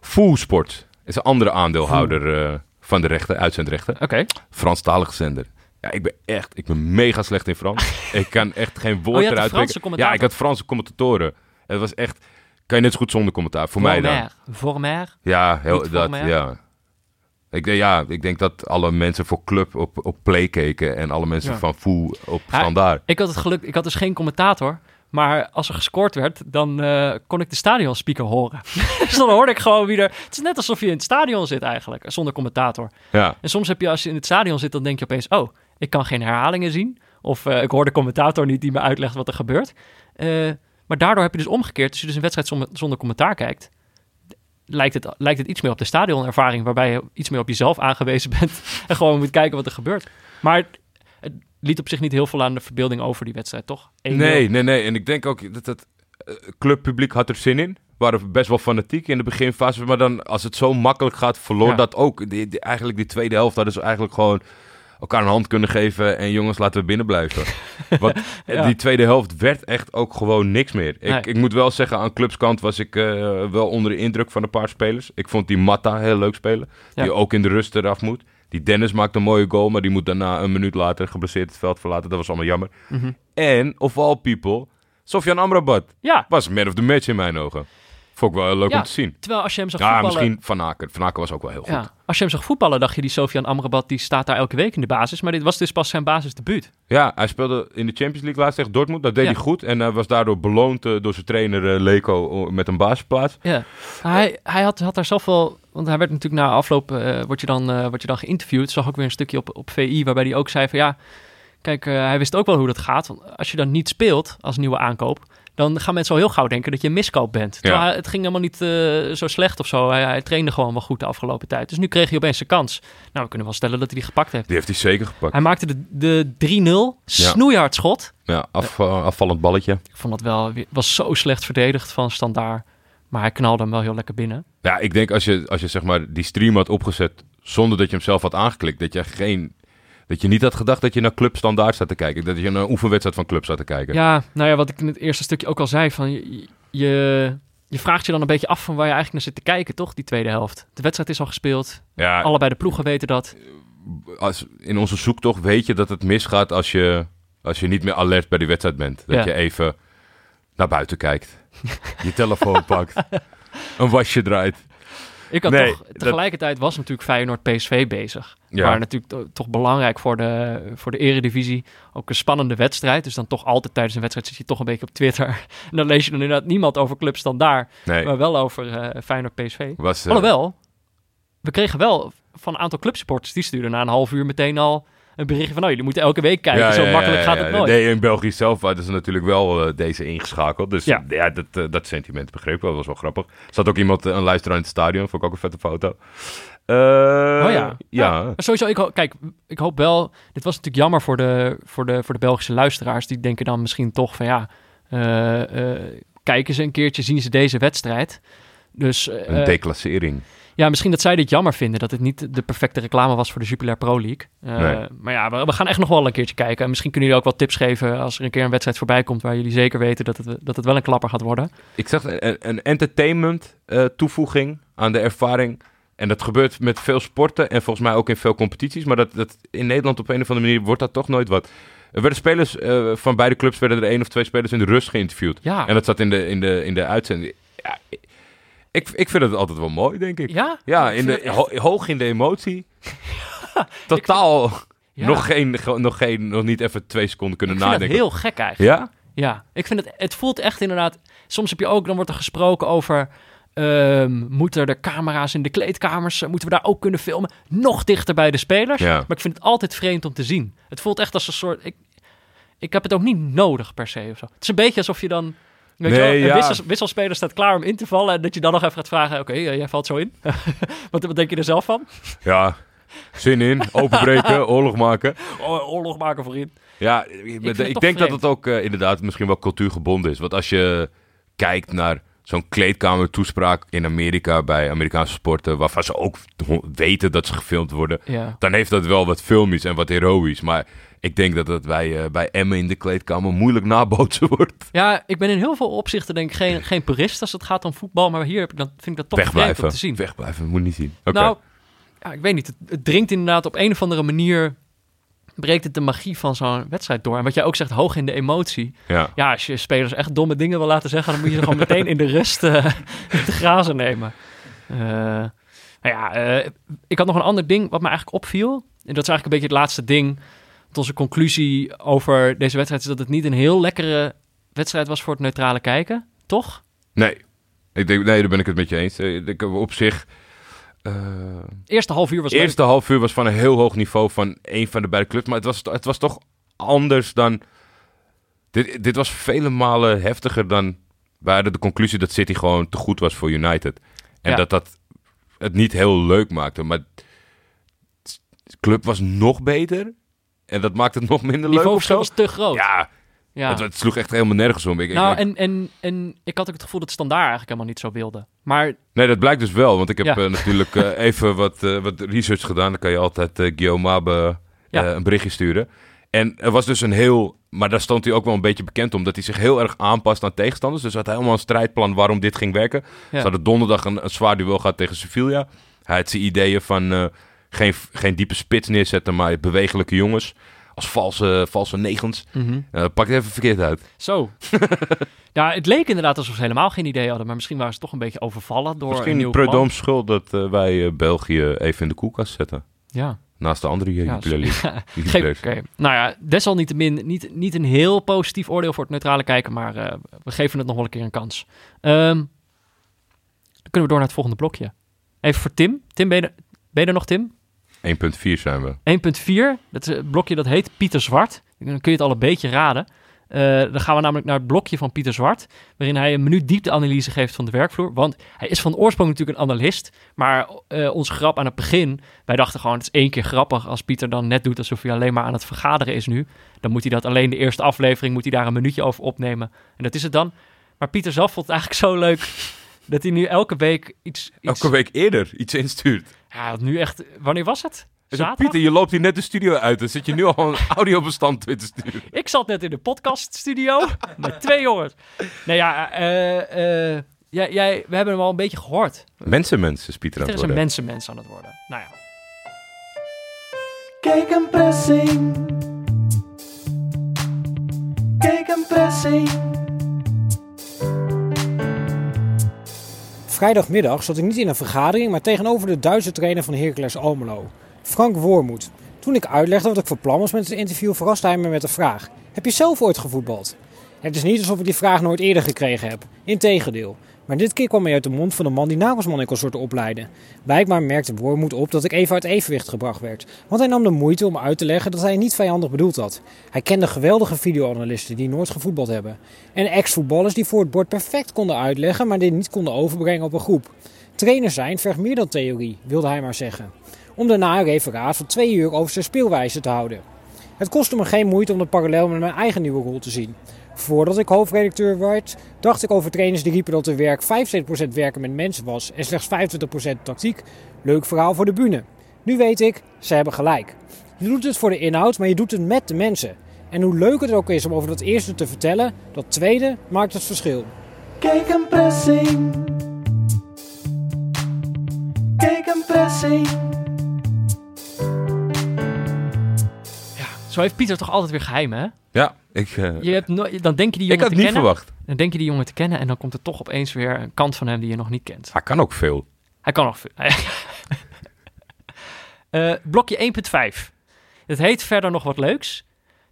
Full Sport is een andere aandeelhouder van de rechten, uitzendrechten. Oké. Franstalige zender. Ja, ik ben echt, ik ben mega slecht in Frans. ik kan echt geen woord Oh, eruit commentator? Ja, ik had Franse commentatoren. Het was echt, kan je net zo goed zonder commentaar. Voor mij dan. Vormer. Vormer. Ja, heel, dat, ja. Ik, denk- ja, ik denk dat alle mensen voor club op, op play keken en alle mensen Ja. van Foe op Ja, standaard. Ik had het geluk, ik had dus geen commentator. Maar als er gescoord werd, dan eh, kon ik de stadionspeaker horen. dus dan hoorde ik gewoon weer. Het is net alsof je in het stadion zit eigenlijk, zonder commentator. Ja, En soms heb je, als je in het stadion zit, dan denk je opeens: oh, ik kan geen herhalingen zien. Of eh, ik hoor de commentator niet die me uitlegt wat er gebeurt. Eh, maar daardoor heb je dus omgekeerd, als je dus een wedstrijd zonder, zonder commentaar kijkt, lijkt het, lijkt het iets meer op de stadionervaring, waarbij je iets meer op jezelf aangewezen bent en gewoon moet kijken wat er gebeurt. Maar liet op zich niet heel veel aan de verbeelding over die wedstrijd, toch? 1-0. nee, nee, nee. En ik denk ook dat het eh, clubpubliek had er zin in. Waren best wel fanatiek in de beginfase. Maar dan, als het zo makkelijk gaat, verloor Ja. dat ook. Die, die- eigenlijk die tweede helft hadden ze eigenlijk gewoon elkaar een hand kunnen geven. En jongens, laten we binnen blijven. Want Ja. die tweede helft werd echt ook gewoon niks meer. Ik, Nee. ik moet wel zeggen, aan clubskant was ik eh, wel onder de indruk van een paar spelers. Ik vond die Matta heel leuk spelen. Ja. Die ook in de rust eraf moet. Die Dennis maakt een mooie goal, maar die moet daarna een minuut later geblesseerd het veld verlaten. Dat was allemaal jammer. Mhm. En, of all people, Sofian Amrabat Ja, was man of the match in mijn ogen. Vond ik wel leuk Ja. om te zien. terwijl als je hem zag Ja, voetballen... misschien Van Aken. Van Aken was ook wel heel goed. Ja, als je hem zag voetballen, dacht je die Sofian Amrabat, die staat daar elke week in de basis. Maar dit was dus pas zijn basisdebuut. Ja, hij speelde in de Champions League laatst tegen Dortmund. Dat deed Ja. hij goed. En hij was daardoor beloond eh, door zijn trainer eh, Leko o- met een basisplaats. Ja, hij, hij had, had daar zelf wel... Want hij werd natuurlijk na afloop, eh word, je dan, eh word je dan geïnterviewd. Zag ook weer een stukje op, op VI, waarbij hij ook zei van ja... kijk, eh, hij wist ook wel hoe dat gaat. Want als je dan niet speelt als nieuwe aankoop, dan gaan mensen al heel gauw denken dat je een miskoop bent. Terwijl Ja. hij- het ging helemaal niet eh, zo slecht of zo. Hij, hij trainde gewoon wel goed de afgelopen tijd. Dus nu kreeg hij opeens zijn kans. Nou, we kunnen wel stellen dat hij die gepakt heeft. Die heeft hij zeker gepakt. Hij maakte de, de 3-0, snoeihard schot. Ja, af, afvallend balletje. Ik vond dat wel, was zo slecht verdedigd van Standaard. Maar hij knalde hem wel heel lekker binnen. Ja, ik denk als je, als je zeg maar die stream had opgezet zonder dat je hem zelf had aangeklikt, dat je geen... Dat je niet had gedacht dat je naar Club Standaard zat te kijken. Dat je naar een oefenwedstrijd van Club zat te kijken. Ja, nou ja, wat ik in het eerste stukje ook al zei, van je, je, je vraagt je dan een beetje af van waar je eigenlijk naar zit te kijken, toch? Die tweede helft. De wedstrijd is al gespeeld. Ja, Allebei de ploegen weten dat. als, in onze zoektocht weet je dat het misgaat als je, als je niet meer alert bij die wedstrijd bent. Dat Ja. je even naar buiten kijkt. je telefoon pakt. Een wasje draait. Ik had Nee, toch, tegelijkertijd was natuurlijk Feyenoord PSV bezig. Ja. Maar natuurlijk to- toch belangrijk voor de, voor de eredivisie. Ook een spannende wedstrijd. Dus dan toch altijd tijdens een wedstrijd zit je toch een beetje op Twitter. En dan lees je dan inderdaad niemand over Club Standaard. Nee, Maar wel over eh Feyenoord PSV. was, eh, Alhoewel, we kregen wel van een aantal clubsupporters... die stuurden na een half uur meteen al een berichtje van... nou, jullie moeten elke week kijken. ja, Zo ja, makkelijk gaat het nooit. Nee, in België zelf hadden ze natuurlijk wel eh, deze ingeschakeld. Dus Ja. ja, dat, eh, dat sentiment begreep ik wel. Dat was wel grappig. Er zat ook iemand, eh, een luisteraar in het stadion. Vond ik ook een vette foto. Eh, Oh ja. Ja. Sowieso, ik kijk, ik hoop wel... Dit was natuurlijk jammer voor de, voor de, voor de Belgische luisteraars. Die denken dan misschien toch van ja... eh, eh, kijken ze een keertje, zien ze deze wedstrijd. Dus eh, Een declassering. Ja, misschien dat zij dit jammer vinden... dat het niet de perfecte reclame was voor de Jupiler Pro League. Eh, Nee. Maar ja, we, we gaan echt nog wel een keertje kijken. En misschien kunnen jullie ook wel tips geven... als er een keer een wedstrijd voorbij komt... waar jullie zeker weten dat het, dat het wel een klapper gaat worden. Ik zag een, een entertainment eh, toevoeging aan de ervaring. En dat gebeurt met veel sporten en volgens mij ook in veel competities. Maar dat, dat in Nederland op een of andere manier wordt dat toch nooit wat. Er werden spelers eh, van beide clubs, werden er één of twee spelers in de rust geïnterviewd. Ja, En dat zat in de, in de, in de uitzending. Ja, ik, ik vind het altijd wel mooi, denk ik. ja? Ja, in de, ho- hoog in de emotie. Totaal ja. nog, geen, ge- nog, geen, nog niet even twee seconden kunnen ik vind het nadenken. heel gek eigenlijk. Ja? Ja, ik vind het, het voelt echt inderdaad. Soms heb je ook, dan wordt er gesproken over. ehm, moeten er camera's in de kleedkamers, eh, moeten we daar ook kunnen filmen? Nog dichter bij de spelers. Ja. Maar ik vind het altijd vreemd om te zien. Het voelt echt als een soort. Ik, ik heb het ook niet nodig per se of zo. Het is een beetje alsof je dan. Weet Nee, ja. wissels- wisselspeler staat klaar om in te vallen. En dat je dan nog even gaat vragen: Oké, eh, jij valt zo in. wat, wat denk je er zelf van? Ja. Zin in, openbreken, oorlog maken. Oorlog maken voorin. Ja, ik, denk dat het ook eh, inderdaad misschien wel cultuurgebonden is. Want als je kijkt naar zo'n kleedkamertoespraak in Amerika bij Amerikaanse sporten, waarvan ze ook weten dat ze gefilmd worden, Ja. dan heeft dat wel wat filmisch en wat heroïs. Maar ik denk dat dat bij, eh, bij Emmen in de kleedkamer moeilijk nabootsen wordt. Ja, ik ben in heel veel opzichten denk ik geen, geen purist als het gaat om voetbal. Maar hier heb ik vind ik dat toch vreemd om Wegblijven. te zien. Wegblijven, moet niet zien. Nou, ja, ik weet niet. Het, het dringt inderdaad op een of andere manier... breekt het de magie van zo'n wedstrijd door. En wat jij ook zegt, hoog in de emotie. ja. Ja, als je spelers echt domme dingen wil laten zeggen... dan moet je ze gewoon meteen in de rust eh, te grazen nemen. Eh, nou ja, ik had nog een ander ding wat me eigenlijk opviel. En dat is eigenlijk een beetje het laatste ding. Onze conclusie over deze wedstrijd... is dat het niet een heel lekkere wedstrijd was voor het neutrale kijken. Toch? Nee. Ik denk, nee, daar ben ik het met je eens. Eh, Ik denk, op zich... eh, Eerste half uur was leuk. eerste half uur was van een heel hoog niveau van een van de beide clubs. Maar het was, het was toch anders dan... Dit, dit was vele malen heftiger dan... Hadden de conclusie dat City gewoon te goed was voor United. En Ja. dat dat het niet heel leuk maakte. Maar de club was nog beter. En dat maakte het nog minder leuk of zo. was te groot. Ja, Ja. Het, het sloeg echt helemaal nergens om. Ik, nou, ik- en, en, en ik had ook het gevoel dat Standaard eigenlijk helemaal niet zo wilde. Maar Nee, dat blijkt dus wel. Want ik heb Ja. eh, natuurlijk eh, even wat, eh, wat research gedaan. Dan kan je altijd Guillaume Mabe Ja. een berichtje sturen. En er was dus een heel... Maar daar stond hij ook wel een beetje bekend om. Dat hij zich heel erg aanpast aan tegenstanders. Dus hij had helemaal een strijdplan waarom dit ging werken. Ze hadden donderdag een, een zwaar duel gehad tegen Sevilla. Hij had zijn ideeën van geen, geen diepe spits neerzetten, maar bewegelijke jongens. Als valse, valse negens. mhm. Eh pak het even verkeerd uit. zo. ja, het leek inderdaad alsof ze helemaal geen idee hadden. Maar misschien waren ze toch een beetje overvallen door een Misschien Prudhomme schuld dat eh, wij eh, België even in de koelkast zetten. Ja. Naast de andere Ja, oké. Nou ja, desalniettemin niet, niet een heel positief oordeel voor het neutrale kijken, maar we geven het nog wel een keer een kans. Ehm, dan kunnen we door naar het volgende blokje. Even voor Tim. Tim, ben je er, ben je er nog, Tim? 1.4 zijn we. 1.4, dat blokje dat heet Pieter Zwart. Dan kun je het al een beetje raden. Eh, dan gaan we namelijk naar het blokje van Pieter Zwart, waarin hij een minuut diepteanalyse geeft van de werkvloer. Want hij is van oorsprong natuurlijk een analist, maar uh, onze grap aan het begin, wij dachten gewoon, het is één keer grappig als Pieter dan net doet alsof hij alleen maar aan het vergaderen is nu. Dan moet hij dat alleen de eerste aflevering, moet hij daar een minuutje over opnemen. En dat is het dan. Maar Pieter zelf vond het eigenlijk zo leuk dat hij nu elke week iets... iets... Elke week eerder iets instuurt. Ja, nu echt... Wanneer was het? Zaterdag? Pieter, je loopt hier net de studio uit. Dan zit je nu al een audiobestand te sturen. Ik zat net in de podcaststudio met twee jongens. Nou ja, eh, uh, jij, jij, we hebben hem al een beetje gehoord. Mensenmens is Pieter aan het Er is een mensenmens aan het worden. Nou ja. Kijk een pressing. Kijk een pressing. Vrijdagmiddag zat ik niet in een vergadering, maar tegenover de Duitse trainer van Heracles Almelo, Frank Wormoed. Toen ik uitlegde wat ik voor plan was met het interview, verraste hij me met de vraag: Heb je zelf ooit gevoetbald? Het is niet alsof ik die vraag nooit eerder gekregen heb. Integendeel. Maar dit keer kwam hij uit de mond van de man die Nagelsman in consorten opleidde. Blijkbaar merkte Wormoed op dat ik even uit evenwicht gebracht werd. Want hij nam de moeite om uit te leggen dat hij niet vijandig bedoeld had. Hij kende geweldige videoanalisten die nooit gevoetbald hebben. En ex-voetballers die voor het bord perfect konden uitleggen, maar dit niet konden overbrengen op een groep. Trainer zijn vergt meer dan theorie, wilde hij maar zeggen. Om daarna een referaat van twee uur over zijn speelwijze te houden. Het kostte me geen moeite om de parallel met mijn eigen nieuwe rol te zien. Voordat ik hoofdredacteur werd, dacht ik over trainers die riepen dat hun werk 75% werken met mensen was en slechts 25% tactiek. Leuk verhaal voor de bühne. Nu weet ik, ze hebben gelijk. Je doet het voor de inhoud, maar je doet het met de mensen. En hoe leuk het ook is om over dat eerste te vertellen, dat tweede maakt het verschil. Kijk een pressing. Kijk een pressing. Zo heeft Pieter toch altijd weer geheimen, hè? Ja, ik, uh, Je hebt no dan denk je die ik jongen had te niet kennen. verwacht. Dan denk je die jongen te kennen en dan komt er toch opeens weer een kant van hem die je nog niet kent. Hij kan ook veel. Hij kan nog veel. Eh, blokje 1.5. Het heet verder nog wat leuks.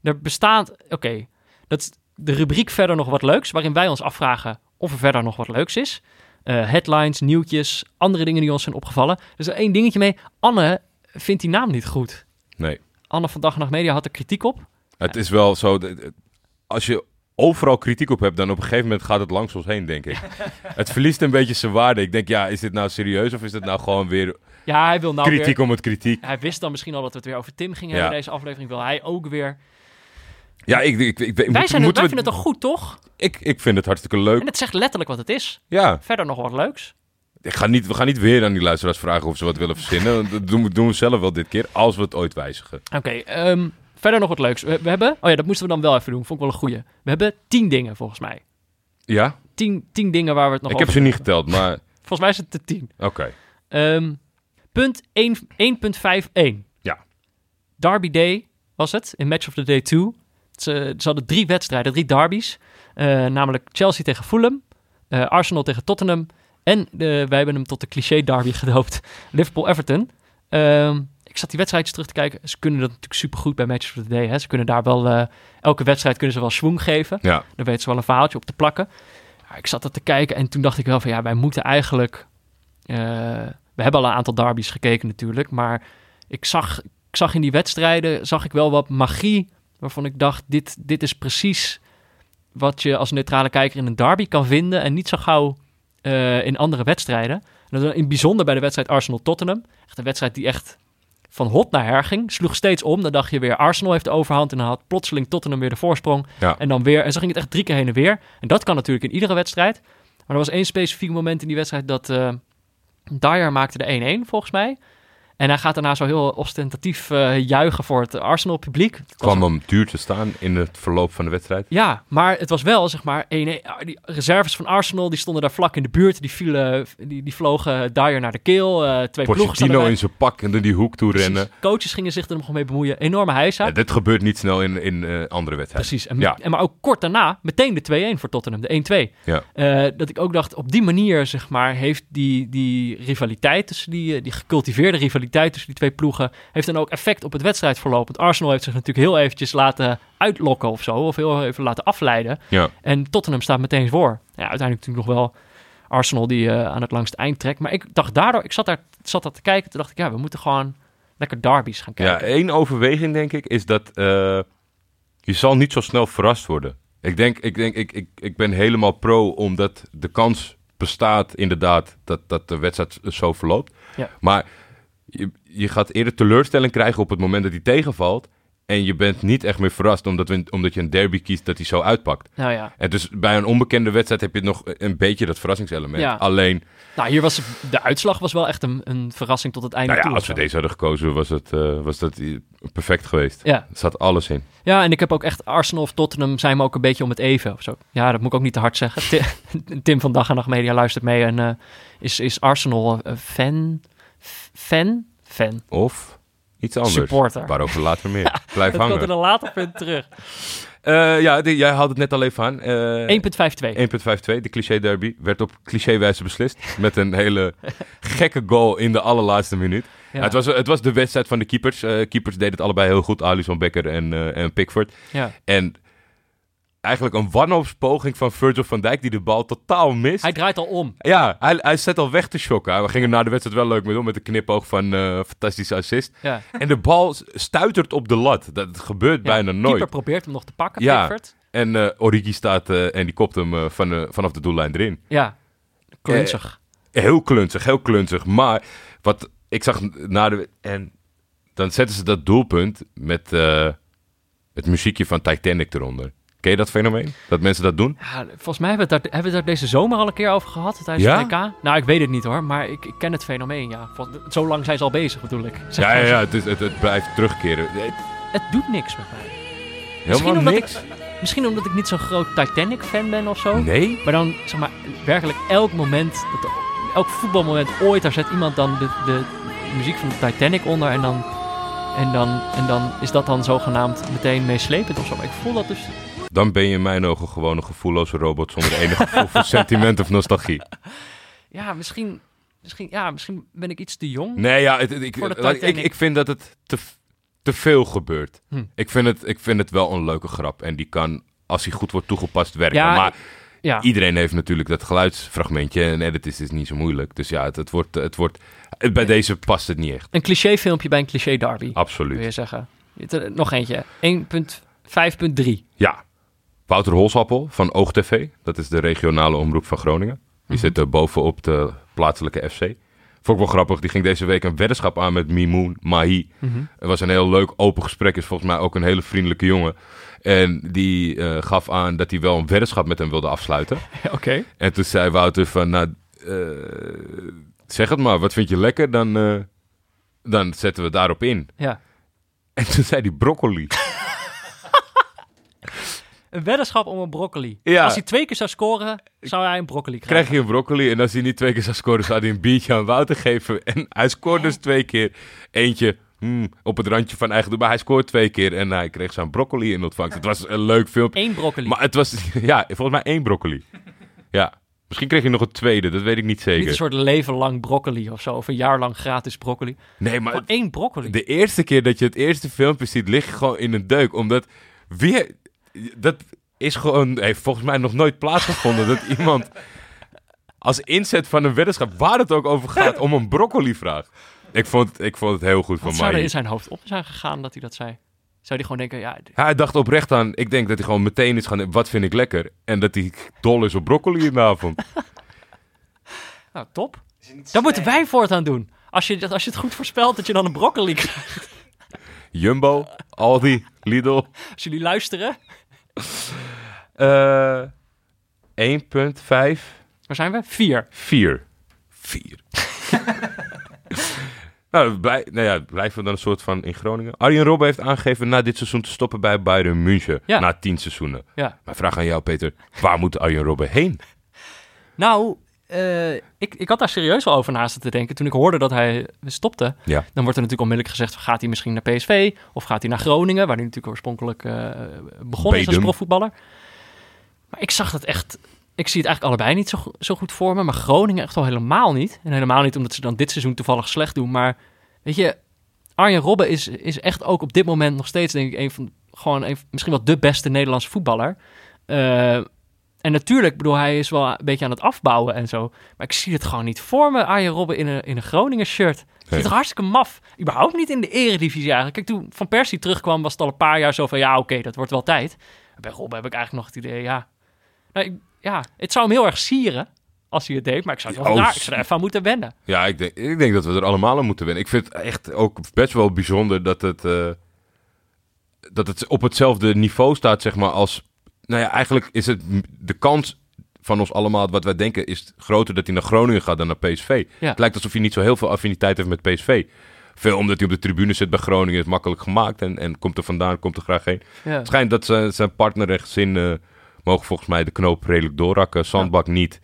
Er bestaat, oké, dat is de rubriek verder nog wat leuks, waarin wij ons afvragen of er verder nog wat leuks is. Eh, headlines, nieuwtjes, andere dingen die ons zijn opgevallen. Dus er één dingetje mee. Anne vindt die naam niet goed. Nee. Anne van Dag en Nacht Media had er kritiek op. Het is wel zo. de- Als je overal kritiek op hebt, dan op een gegeven moment gaat het langs ons heen, denk ik. het verliest een beetje zijn waarde. Ik denk, ja, is dit nou serieus of is dit nou gewoon weer Ja, hij wil nou kritiek weer... om het kritiek? Hij wist dan misschien al dat we het weer over Tim gingen Ja. hebben. Deze aflevering wil hij ook weer. Ja, ik, ik, ik, ik Wij, zijn, moeten wij we- vinden het toch goed, toch? ik, ik vind het hartstikke leuk. En het zegt letterlijk wat het is. Ja, Verder nog wat leuks. Ik ga niet, we gaan niet weer aan die luisteraars vragen of ze wat willen verzinnen. Dat doen we, doen we zelf wel dit keer, als we het ooit wijzigen. Oké, ehm, verder nog wat leuks. We, we hebben... Oh ja, dat moesten we dan wel even doen. Vond ik wel een goeie. We hebben tien dingen, volgens mij. Ja? Tien, tien dingen waar we het nog ik heb over ze niet geteld, maar Volgens mij is het de tien. oké. Ehm, punt 1 1.51. Ja. Derby Day was het, in Match of the Day 2. Ze, ze hadden drie wedstrijden, drie derbies. Eh, namelijk Chelsea tegen Fulham, eh, Arsenal tegen Tottenham... en eh, wij hebben hem tot de cliché-derby gedoopt, Liverpool-Everton. Ehm, ik zat die wedstrijdjes terug te kijken. Ze kunnen dat natuurlijk supergoed bij Match of the Day. Hè? Ze kunnen daar wel... eh, elke wedstrijd kunnen ze wel schwung geven. Ja, Daar weten ze wel een verhaaltje op te plakken. Ja, ik zat dat te kijken en toen dacht ik wel van ja, wij moeten eigenlijk. eh, we hebben al een aantal derbies gekeken natuurlijk, maar ik zag, ik zag in die wedstrijden zag ik wel wat magie waarvan ik dacht dit, dit is precies wat je als neutrale kijker in een derby kan vinden en niet zo gauw eh, in andere wedstrijden. En was in bijzonder bij de wedstrijd Arsenal-Tottenham. Echt een wedstrijd die echt van hot naar her ging. Sloeg steeds om. Dan dacht je weer Arsenal heeft de overhand en dan had plotseling Tottenham weer de voorsprong. ja. En dan weer. En zo ging het echt drie keer heen en weer. En dat kan natuurlijk in iedere wedstrijd. Maar er was één specifiek moment in die wedstrijd dat eh Dyer maakte de 1-1 volgens mij. En hij gaat daarna zo heel ostentatief eh, juichen voor het Arsenal-publiek. Het kwam hem duur te staan in het verloop van de wedstrijd. ja, maar het was wel, zeg maar, 1-1. Ah, Die reserves van Arsenal, die stonden daar vlak in de buurt. Die, vielen, die, die vlogen Dyer naar de keel. eh, twee ploegen Pochettino in zijn pak en door die hoek toe Precies. rennen. Coaches gingen zich er nog mee bemoeien. Enorme heisa. Ja, dit gebeurt niet snel in, in eh, andere wedstrijden. Precies. En, Ja. en maar ook kort daarna meteen de 2-1 voor Tottenham, de 1-2. Ja. Dat ik ook dacht, op die manier, zeg maar, heeft die, die rivaliteit tussen die, die gecultiveerde rivaliteit tussen die twee ploegen, heeft dan ook effect op het wedstrijdverloop. Want Arsenal heeft zich natuurlijk heel eventjes laten uitlokken of zo, of heel even laten afleiden. Ja. En Tottenham staat meteen voor. Ja, uiteindelijk natuurlijk nog wel Arsenal die eh, aan het langste eind trekt. Maar ik dacht daardoor, ik zat daar, zat daar te kijken, toen dacht ik, ja, we moeten gewoon lekker derbies gaan Ja, kijken. één overweging denk ik is dat eh, je zal niet zo snel verrast worden. Ik denk, ik, denk ik, ik, ik ben helemaal pro omdat de kans bestaat inderdaad dat, dat de wedstrijd zo verloopt. Ja. Maar je, je gaat eerder teleurstelling krijgen op het moment dat hij tegenvalt. En je bent niet echt meer verrast omdat, we, omdat je een derby kiest dat hij zo uitpakt. Nou ja. En dus bij een onbekende wedstrijd heb je nog een beetje dat verrassingselement. Ja. Alleen, Nou, hier was de uitslag was wel echt een, een verrassing tot het einde nou ja, toe. als we zo. deze hadden gekozen, was, het, eh, was dat perfect geweest. Ja. Er zat alles in. ja, en ik heb ook echt Arsenal of Tottenham zijn me ook een beetje om het even of zo. Ja, dat moet ik ook niet te hard zeggen. Ti- Tim van Dag en Nacht Media luistert mee en eh, is, is Arsenal eh, fan? Fan? Fan. Of iets anders. Supporter. Waarover later meer. Blijf Dat komt hangen. in een later punt terug. 1.52. Eh, ja, die- jij had het net al even aan. Eh 1.52, de cliché derby, werd op clichéwijze beslist. Met een hele gekke goal in de allerlaatste minuut. Ja. Het, was, het was de wedstrijd van de keepers. Eh, keepers deden het allebei heel goed, Alisson Becker en, en Pickford. ja. En eigenlijk een wanhoopspoging van Virgil van Dijk die de bal totaal mist. Hij draait al om. Ja, hij, hij zet al weg te shocken. We gingen na de wedstrijd wel leuk mee om met een knipoog van eh fantastische assist. Ja. En de bal stuitert op de lat. Dat gebeurt Ja. bijna nooit. Keeper probeert hem nog te pakken, Ja. Pickford. En eh, Origi staat eh, en die kopt hem van, eh, vanaf de doellijn erin. Ja. Klunzig. Heel klunzig, heel klunzig. Maar wat ik zag na de... En dan zetten ze dat doelpunt met eh, het muziekje van Titanic eronder. Ken je dat fenomeen? Dat mensen dat doen? Ja, volgens mij hebben we, het daar, hebben we het daar deze zomer al een keer over gehad tijdens Ja? de WK. Nou, ik weet het niet hoor, maar ik, ik ken het fenomeen, ja. Zo lang zijn ze al bezig, bedoel ik. Zeg Ja, ja, ja het, is, het, het blijft terugkeren. Nee, Het doet niks met mij. Helemaal omdat niks. Ik, misschien omdat ik niet zo'n groot Titanic-fan ben of zo. Nee? Maar dan, zeg maar, werkelijk elk moment, dat elk voetbalmoment ooit, daar zet iemand dan de, de muziek van de Titanic onder en dan, en, dan, en dan is dat dan zogenaamd meteen meeslepend of zo. Maar ik voel dat dus... Dan ben je in mijn ogen gewoon een gevoelloze robot zonder enig gevoel voor sentiment of nostalgie. Ja, misschien, misschien, ja, misschien ben ik iets te jong. Nee, ja, het, het- ik, ik, ik vind dat het te, te veel gebeurt. Hm. Ik, vind het, ik vind het wel een leuke grap. En die kan, als hij goed wordt toegepast, werken. Ja, maar Ja, iedereen heeft natuurlijk dat geluidsfragmentje. En edit is dus niet zo moeilijk. Dus ja, het, het wordt, het wordt, bij deze past het niet echt. een clichéfilmpje bij een cliché derby, wil Absoluut. je zeggen. Nog eentje. 1.5.3. Ja. Wouter Holsappel van OogTV. Dat is de regionale omroep van Groningen. Die zit er bovenop de plaatselijke FC. Vond ik wel grappig. Die ging deze week een weddenschap aan met Mimoun Mahi. Het was een heel leuk open gesprek. Is volgens mij ook een hele vriendelijke jongen. En die eh, gaf aan dat hij wel een weddenschap met hem wilde afsluiten. Oké. En toen zei Wouter van, nou, eh, zeg het maar. Wat vind je lekker? Dan, eh, dan zetten we daarop in. Ja. En toen zei hij broccoli. Een weddenschap om een broccoli. Ja. Als hij twee keer zou scoren, zou hij een broccoli krijgen. krijg je een broccoli. En als hij niet twee keer zou scoren, zou hij een biertje aan Wouter geven. En hij scoort dus twee keer. Eentje hmm, op het randje van eigen Maar hij scoort twee keer en hij kreeg zo'n broccoli in ontvangst. Het was een leuk filmpje. Eén broccoli. Maar het was, ja, volgens mij één broccoli. Ja. Misschien kreeg je nog een tweede, dat weet ik niet Niet zeker. een soort leven lang broccoli of zo. Of een jaar lang gratis broccoli. Nee, maar één broccoli. de eerste keer dat je het eerste filmpje ziet, lig je gewoon in een deuk. Omdat, wie, dat is gewoon, heeft volgens mij nog nooit plaatsgevonden. dat iemand als inzet van een weddenschap, waar het ook over gaat, om een broccoli vraagt. Ik vond, ik vond het heel goed Wat van zou er mij. in zijn hoofd op zijn gegaan dat hij dat zei? Zou hij gewoon denken, ja, hij dacht oprecht aan, ik denk dat hij gewoon meteen is gaan, wat vind ik lekker? En dat hij dol is op broccoli in de avond. nou top. Dat moeten wij voortaan doen. Als je, als je het goed voorspelt dat je dan een broccoli krijgt. Jumbo, Aldi, Lidl. Als jullie luisteren. Eh 1,5. Waar zijn we? Vier. Vier. Vier. nou, blij, nou ja, blijven we dan een soort van in Groningen. Arjen Robben heeft aangegeven na dit seizoen te stoppen bij Bayern München. Ja. Na tien seizoenen. Ja. Mijn vraag aan jou, Peter. Waar moet Arjen Robben heen? Nou, eh, ik, ik had daar serieus wel over naast te denken. Toen ik hoorde dat hij stopte, Ja. dan wordt er natuurlijk onmiddellijk gezegd... gaat hij misschien naar PSV of gaat hij naar Groningen... waar hij natuurlijk oorspronkelijk eh, begonnen is als profvoetballer. Maar ik zag dat echt... Ik zie het eigenlijk allebei niet zo, zo goed voor me. Maar Groningen echt al helemaal niet. En helemaal niet omdat ze dan dit seizoen toevallig slecht doen. Maar weet je, Arjen Robben is, is echt ook op dit moment nog steeds... denk ik, een van, gewoon een, misschien wel de beste Nederlandse voetballer. Eh, En natuurlijk, bedoel, hij is wel een beetje aan het afbouwen en zo. Maar ik zie het gewoon niet voor me, Arjen Robben in een, in een Groningen shirt. Het er hartstikke maf. Überhaupt niet in de eredivisie eigenlijk. Kijk, toen Van Persie terugkwam, was het al een paar jaar zo van... Ja, oké, dat wordt wel tijd. Bij Robben heb ik eigenlijk nog het idee, ja... Nou, ik- ja, het zou hem heel erg sieren als hij het deed. Maar ik zou het wel Oh, raar, ik zou er even aan moeten wennen. Ja, ik denk, ik denk dat we er allemaal aan moeten winnen. Ik vind het echt ook best wel bijzonder dat het, eh, dat het op hetzelfde niveau staat, zeg maar, als... Nou ja, eigenlijk is het de kans van ons allemaal, wat wij denken, is groter dat hij naar Groningen gaat dan naar PSV. Ja. Het lijkt alsof hij niet zo heel veel affiniteit heeft met PSV. Veel omdat hij op de tribune zit bij Groningen, is makkelijk gemaakt en, en komt er vandaan, komt er graag heen. Ja. Het schijnt dat zijn, zijn partner en gezin eh, mogen volgens mij de knoop redelijk doorrakken. Zandbak niet.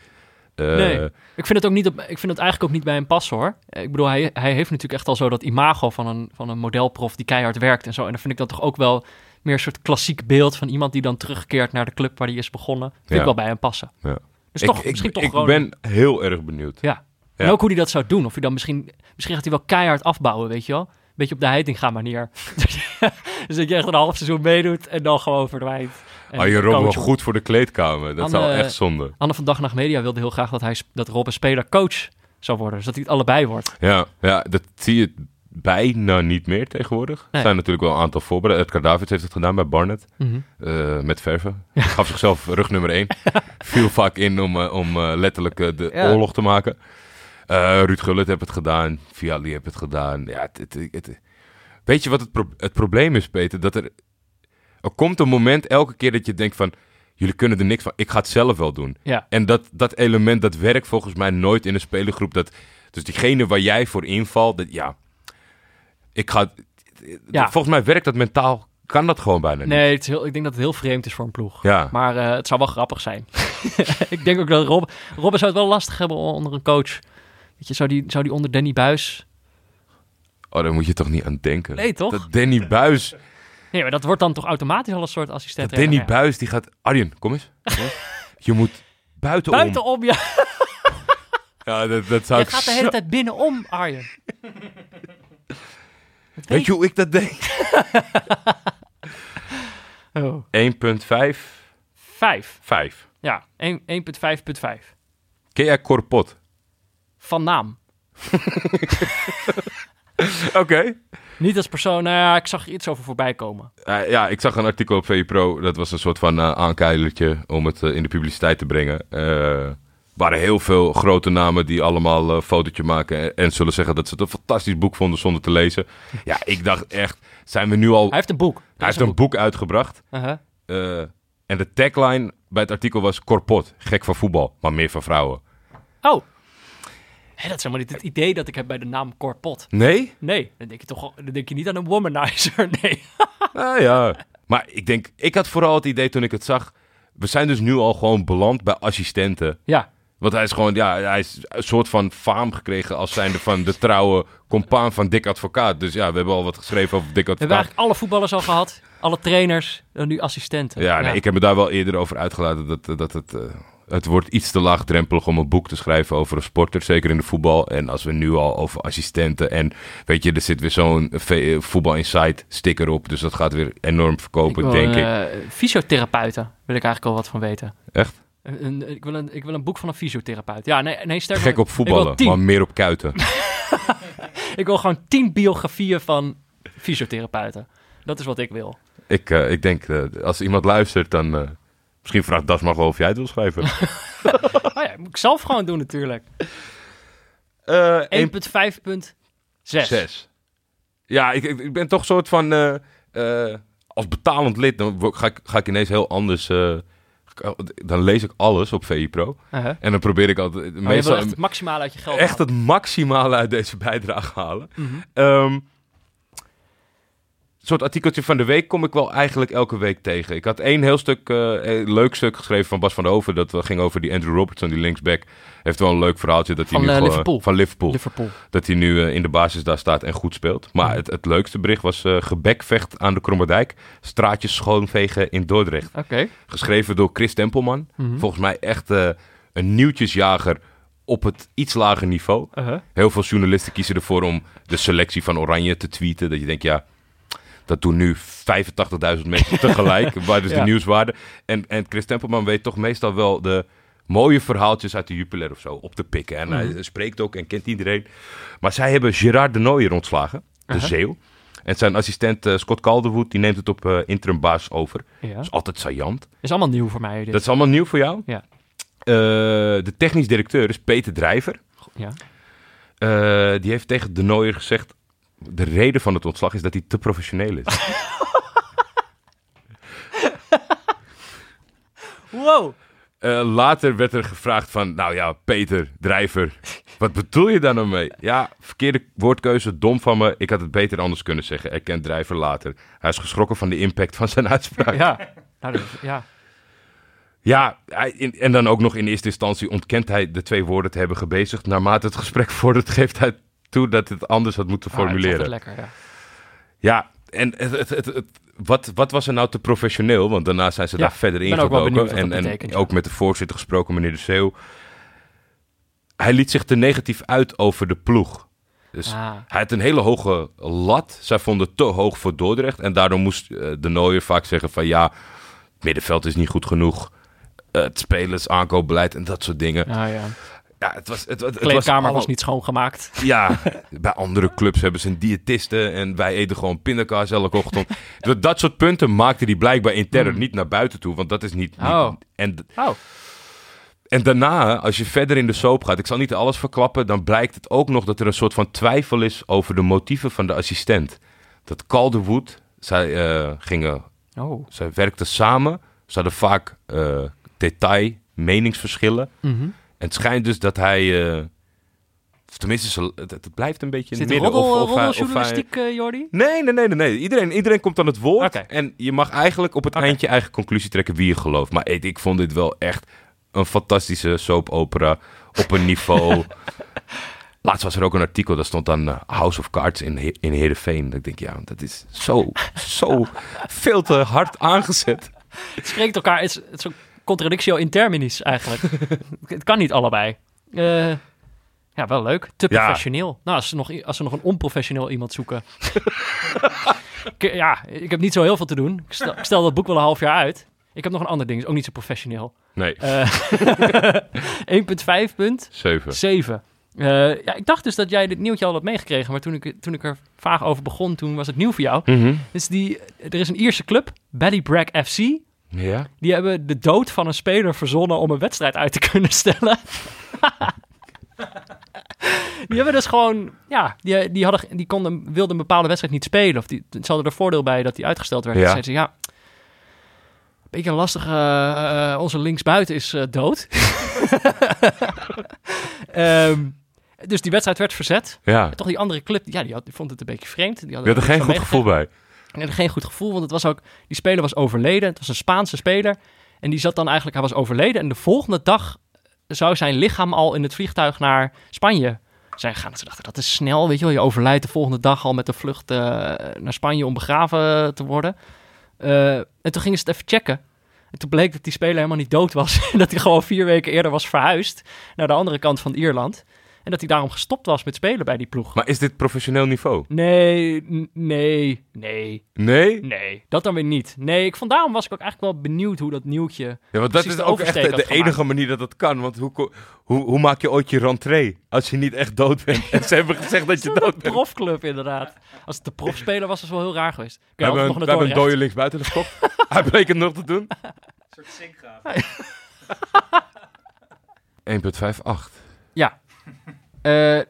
Eh, Nee. Ik vind het ook niet op, ik vind het eigenlijk ook niet bij hem passen hoor. Ik bedoel, hij, hij heeft natuurlijk echt al zo dat imago van een, van een modelprof die keihard werkt en zo. En dan vind ik dat toch ook wel meer een soort klassiek beeld van iemand die dan terugkeert naar de club waar hij is begonnen. Vind Ja. ik wel bij hem passen. Ja. Dus ik, toch, ik, misschien toch ik gewoon. ben heel erg benieuwd. Ja. En ook hoe hij dat zou doen. Of hij dan misschien, misschien gaat hij wel keihard afbouwen, weet je wel. Beetje op de Heitinga manier. dus dat je echt een half seizoen meedoet en dan gewoon verdwijnt. En Ah, je Rob wel coach- goed voor de kleedkamer. Dat zou echt zonde. Anne van Dag Nacht Media wilde heel graag dat, hij, dat Rob een speler-coach zou worden. Dus dat hij het allebei wordt. Ja, ja, dat zie je bijna niet meer tegenwoordig. Er Nee. zijn natuurlijk wel een aantal voorbeelden. Edgar Davids heeft het gedaan bij Barnet. Mhm. eh, met verven. Gaf zichzelf rug nummer 1. Viel vaak in om, eh, om eh, letterlijk de Ja. oorlog te maken. Ruud Gullit heeft het gedaan. Viali heeft het gedaan. Ja, het, het, het- weet je wat het, pro- het probleem is, Peter? Dat er, er komt een moment elke keer dat je denkt van... Jullie kunnen er niks van. Ik ga het zelf wel doen. Ja. En dat, dat element, dat werkt volgens mij nooit in een spelergroep. Dat, dus diegene waar jij voor invalt, dat, ja... Ik ga... Ja. Volgens mij werkt dat mentaal, kan dat gewoon bijna niet. Nee, het is heel, ik denk dat het heel vreemd is voor een ploeg. Ja. Maar eh, het zou wel grappig zijn. ik denk ook dat Rob, Robben zou het wel lastig hebben onder een coach. Weet je, zou die, zou die onder Danny Buis... Oh, daar moet je toch niet aan denken. Nee, toch? Dat Danny Buis, Nee, maar dat wordt dan toch automatisch al een soort assistent. dat Danny Ja. Buis, die gaat... Arjen, kom eens. Je moet buitenom. Buitenom, ja. Ja, dat, dat zou Je ik gaat de hele tijd binnenom, Arjen. Dat Weet je hoe ik dat deed? Oh. 1.5, Vijf. 5. Ja, 1 1.5.5. Ken jij Corpot? Van naam. Oké. Niet als persoon, nou ja, ik zag er iets over voorbij komen. Eh, ja, ik zag een artikel op VE Pro. Dat was een soort van eh aankeilertje om het eh, in de publiciteit te brengen. Eh waren heel veel grote namen die allemaal een fotootje maken en, en zullen zeggen dat ze het een fantastisch boek vonden zonder te lezen. Ja, ik dacht echt, zijn we nu al... Hij heeft een boek. Hij heeft een boek uitgebracht. Eh, en de tagline bij het artikel was Corpot, gek van voetbal, maar meer van vrouwen. Oh. Dat is helemaal niet het idee dat ik heb bij de naam Corpot. Nee? Nee, dan denk je toch dan denk je niet aan een womanizer. Nee. Ah ja. Maar ik denk, ik had vooral het idee toen ik het zag. We zijn dus nu al gewoon beland bij assistenten. Ja, Want hij is gewoon, ja, hij is een soort van faam gekregen als zijnde van de trouwe compaan van Dick Advocaat. Dus ja, we hebben al wat geschreven over Dick we hebben Advocaat. eigenlijk alle voetballers al gehad. Alle trainers, en nu assistenten. Ja, nee, ik heb me daar wel eerder over uitgelaten dat, dat het, eh, het wordt iets te laagdrempelig om een boek te schrijven over een sporter, zeker in de voetbal. En als we nu al over assistenten en weet je, er zit weer zo'n v- voetbal insight sticker op, dus dat gaat weer enorm verkopen, wil, denk ik. eh, Fysiotherapeuten wil ik eigenlijk al wat van weten. Echt? Een, ik, wil een, ik wil een boek van een fysiotherapeut. Ja, nee, nee sterker Gek op voetballen, maar meer op kuiten. ik wil gewoon tien biografieën van fysiotherapeuten. Dat is wat ik wil. ik, eh, ik denk, eh, als iemand luistert, dan... eh, misschien vraagt Das mag wel of jij het wil schrijven. Oh ja, moet ik zelf gewoon doen natuurlijk. Eh 1.5.6. 6. Ja, ik, ik, ben toch een soort van... als betalend lid, dan ga ik, ga ik ineens heel anders... dan lees ik alles op VI Pro. Uh-huh. En dan probeer ik altijd... Wil meestal echt het maximale uit je geld echt halen. het maximale uit deze bijdrage halen. Mhm. Ehm, soort artikeltje van de week kom ik wel eigenlijk elke week tegen. Ik had één heel stuk, eh, leuk stuk geschreven van Bas van der Hoven. Dat ging over die Andrew Robertson, die linksback. Heeft wel een leuk verhaaltje. Dat Van, hij nu gewoon- Liverpool. Van Liverpool. Liverpool. Dat hij nu eh, in de basis daar staat en goed speelt. Maar het, het leukste bericht was gebekvecht aan de Krommerdijk. Straatjes schoonvegen in Dordrecht. Oké. Geschreven door Chris Tempelman. Mhm. Volgens mij echt een nieuwtjesjager op het iets lager niveau. Uh-huh. Heel veel journalisten kiezen ervoor om de selectie van Oranje te tweeten. Dat je denkt, ja, Dat doen nu 85.000 mensen tegelijk, waar dus Ja. de nieuwswaarde. En, en Chris Tempelman weet toch meestal wel de mooie verhaaltjes uit de Jupiler of zo op te pikken. En Mhm. hij spreekt ook en kent iedereen. Maar zij hebben Gerard de Nooijer ontslagen, de Uh-huh. Zeeuw. En zijn assistent eh, Scott Calderwood, die neemt het op eh interim baas over. Ja. Dat is altijd saillant. Is allemaal nieuw voor mij. Dit. Dat is allemaal nieuw voor jou? Ja. Eh, de technisch directeur is Peter Drijver. Ja. Die heeft tegen de Nooier gezegd... De reden van het ontslag is dat hij te professioneel is. Wow. Eh, later werd er gevraagd van... Nou ja, Peter Drijver, wat bedoel je daar nou mee? Ja, verkeerde woordkeuze, dom van me. Ik had het beter anders kunnen zeggen. Erkent Drijver later. Hij is geschrokken van de impact van zijn uitspraak. Ja. Nou, dat- ja. Ja, hij- in- en dan ook nog in eerste instantie ontkent hij de twee woorden te hebben gebezigd. Naarmate het gesprek vordert, geeft hij toe dat het anders had moeten Ah, formuleren. lekker, ja. Ja, en het, het, het, het- wat, wat was er nou te professioneel? Want daarna zijn ze Ja, daar verder benieuwd wat En, ja. ook met de voorzitter gesproken, meneer De Zeeuw. Hij liet zich te negatief uit over de ploeg. Dus Ah. hij had een hele hoge lat. Zij vonden het te hoog voor Dordrecht. En daardoor moest eh, de Nooier vaak zeggen van... ja, het middenveld is niet goed genoeg. Eh, het spelers, aankoopbeleid en dat soort dingen. Ah, ja. Ja, het was, het, het, De het was kleedkamer was, allemaal- niet schoongemaakt. ja, bij andere clubs hebben ze een diëtiste en wij eten gewoon pindakaas elke ochtend. dat, dat soort punten maakte hij blijkbaar intern, niet naar buiten toe, want dat is niet... niet- Oh. en, Oh. en daarna, als je verder in de soap gaat, ik zal niet alles verklappen, dan blijkt het ook nog dat er een soort van twijfel is over de motieven van de assistent. Dat Calderwood, zij uh, gingen, Oh. zij werkten samen, ze hadden vaak uh, detail, meningsverschillen. Mhm. En het schijnt dus dat hij. Uh, tenminste, het, het, blijft een beetje in het midden. roddel, of, of, hij... uh, Jordi? Nee, nee, nee, nee. Iedereen, iedereen komt aan het woord. Okay. En je mag eigenlijk op het Okay. eind je eigen conclusie trekken wie je gelooft. Maar ik, ik vond dit wel echt een fantastische soap opera op een niveau. Laatst was er ook een artikel, dat stond dan uh, House of Cards in, He in Heerenveen. Dat ik denk, ja, dat is zo, zo veel te hard aangezet. Het spreekt elkaar, het is, het is een contradictio in terminis eigenlijk. het kan niet allebei. Uh, ja, wel leuk. Te Ja. professioneel. Nou, als ze, nog, als ze nog een onprofessioneel iemand zoeken. ik, ja, ik heb niet zo heel veel te doen. Ik stel, ik stel dat boek wel een half jaar uit. Ik heb nog een ander ding, is ook niet zo professioneel. Nee, Uh, 1.5 punt. zeven. 7. Uh, ja, ik dacht dus dat jij dit nieuwtje al had meegekregen, maar toen ik, toen ik er vaag over begon, toen was het nieuw voor jou. Mm -hmm. Dus die, er is een Ierse club, Ballybrack FC. Ja. Die hebben de dood van een speler verzonnen om een wedstrijd uit te kunnen stellen. die hebben dus gewoon, ja, die, die, hadden, die konden, wilden een bepaalde wedstrijd niet spelen. Of die, ze hadden er voordeel bij dat die uitgesteld werd. Ja. Zeiden ze, ja, een beetje lastig, uh, uh, onze linksbuiten is uh, dood. um, dus die wedstrijd werd verzet. Ja. En toch die andere club, ja, die, had, die vond het een beetje vreemd. Die, die had er geen goed gevoel bij. Er geen goed gevoel, want het was ook, die speler was overleden. Het was een Spaanse speler. En die zat dan eigenlijk, hij was overleden. En de volgende dag zou zijn lichaam al in het vliegtuig naar Spanje zijn gegaan. Ze dachten, dat is snel, weet je wel. Je overlijdt de volgende dag al met de vlucht uh, naar Spanje om begraven te worden. Uh, en toen gingen ze het even checken. En toen bleek dat die speler helemaal niet dood was. En dat hij gewoon vier weken eerder was verhuisd naar de andere kant van Ierland. En dat hij daarom gestopt was met spelen bij die ploeg. Maar is dit professioneel niveau? Nee, nee, nee. Nee? Nee, dat dan weer niet. Nee, ik vond daarom was ik ook eigenlijk wel benieuwd hoe dat nieuwtje. Ja, want dat is ook echt de, de enige manier dat dat kan. Want hoe, hoe, hoe maak je ooit je rentree als je niet echt dood bent? En ze hebben gezegd dat je dood bent. Een profclub inderdaad. Als het de profspeler was, was het wel heel raar geweest. We hebben, een, we hebben een dode linksbuiten gestopt. Hij bleek het nog te doen. Een soort zinkgraaf. 1.58. Ja. Uh,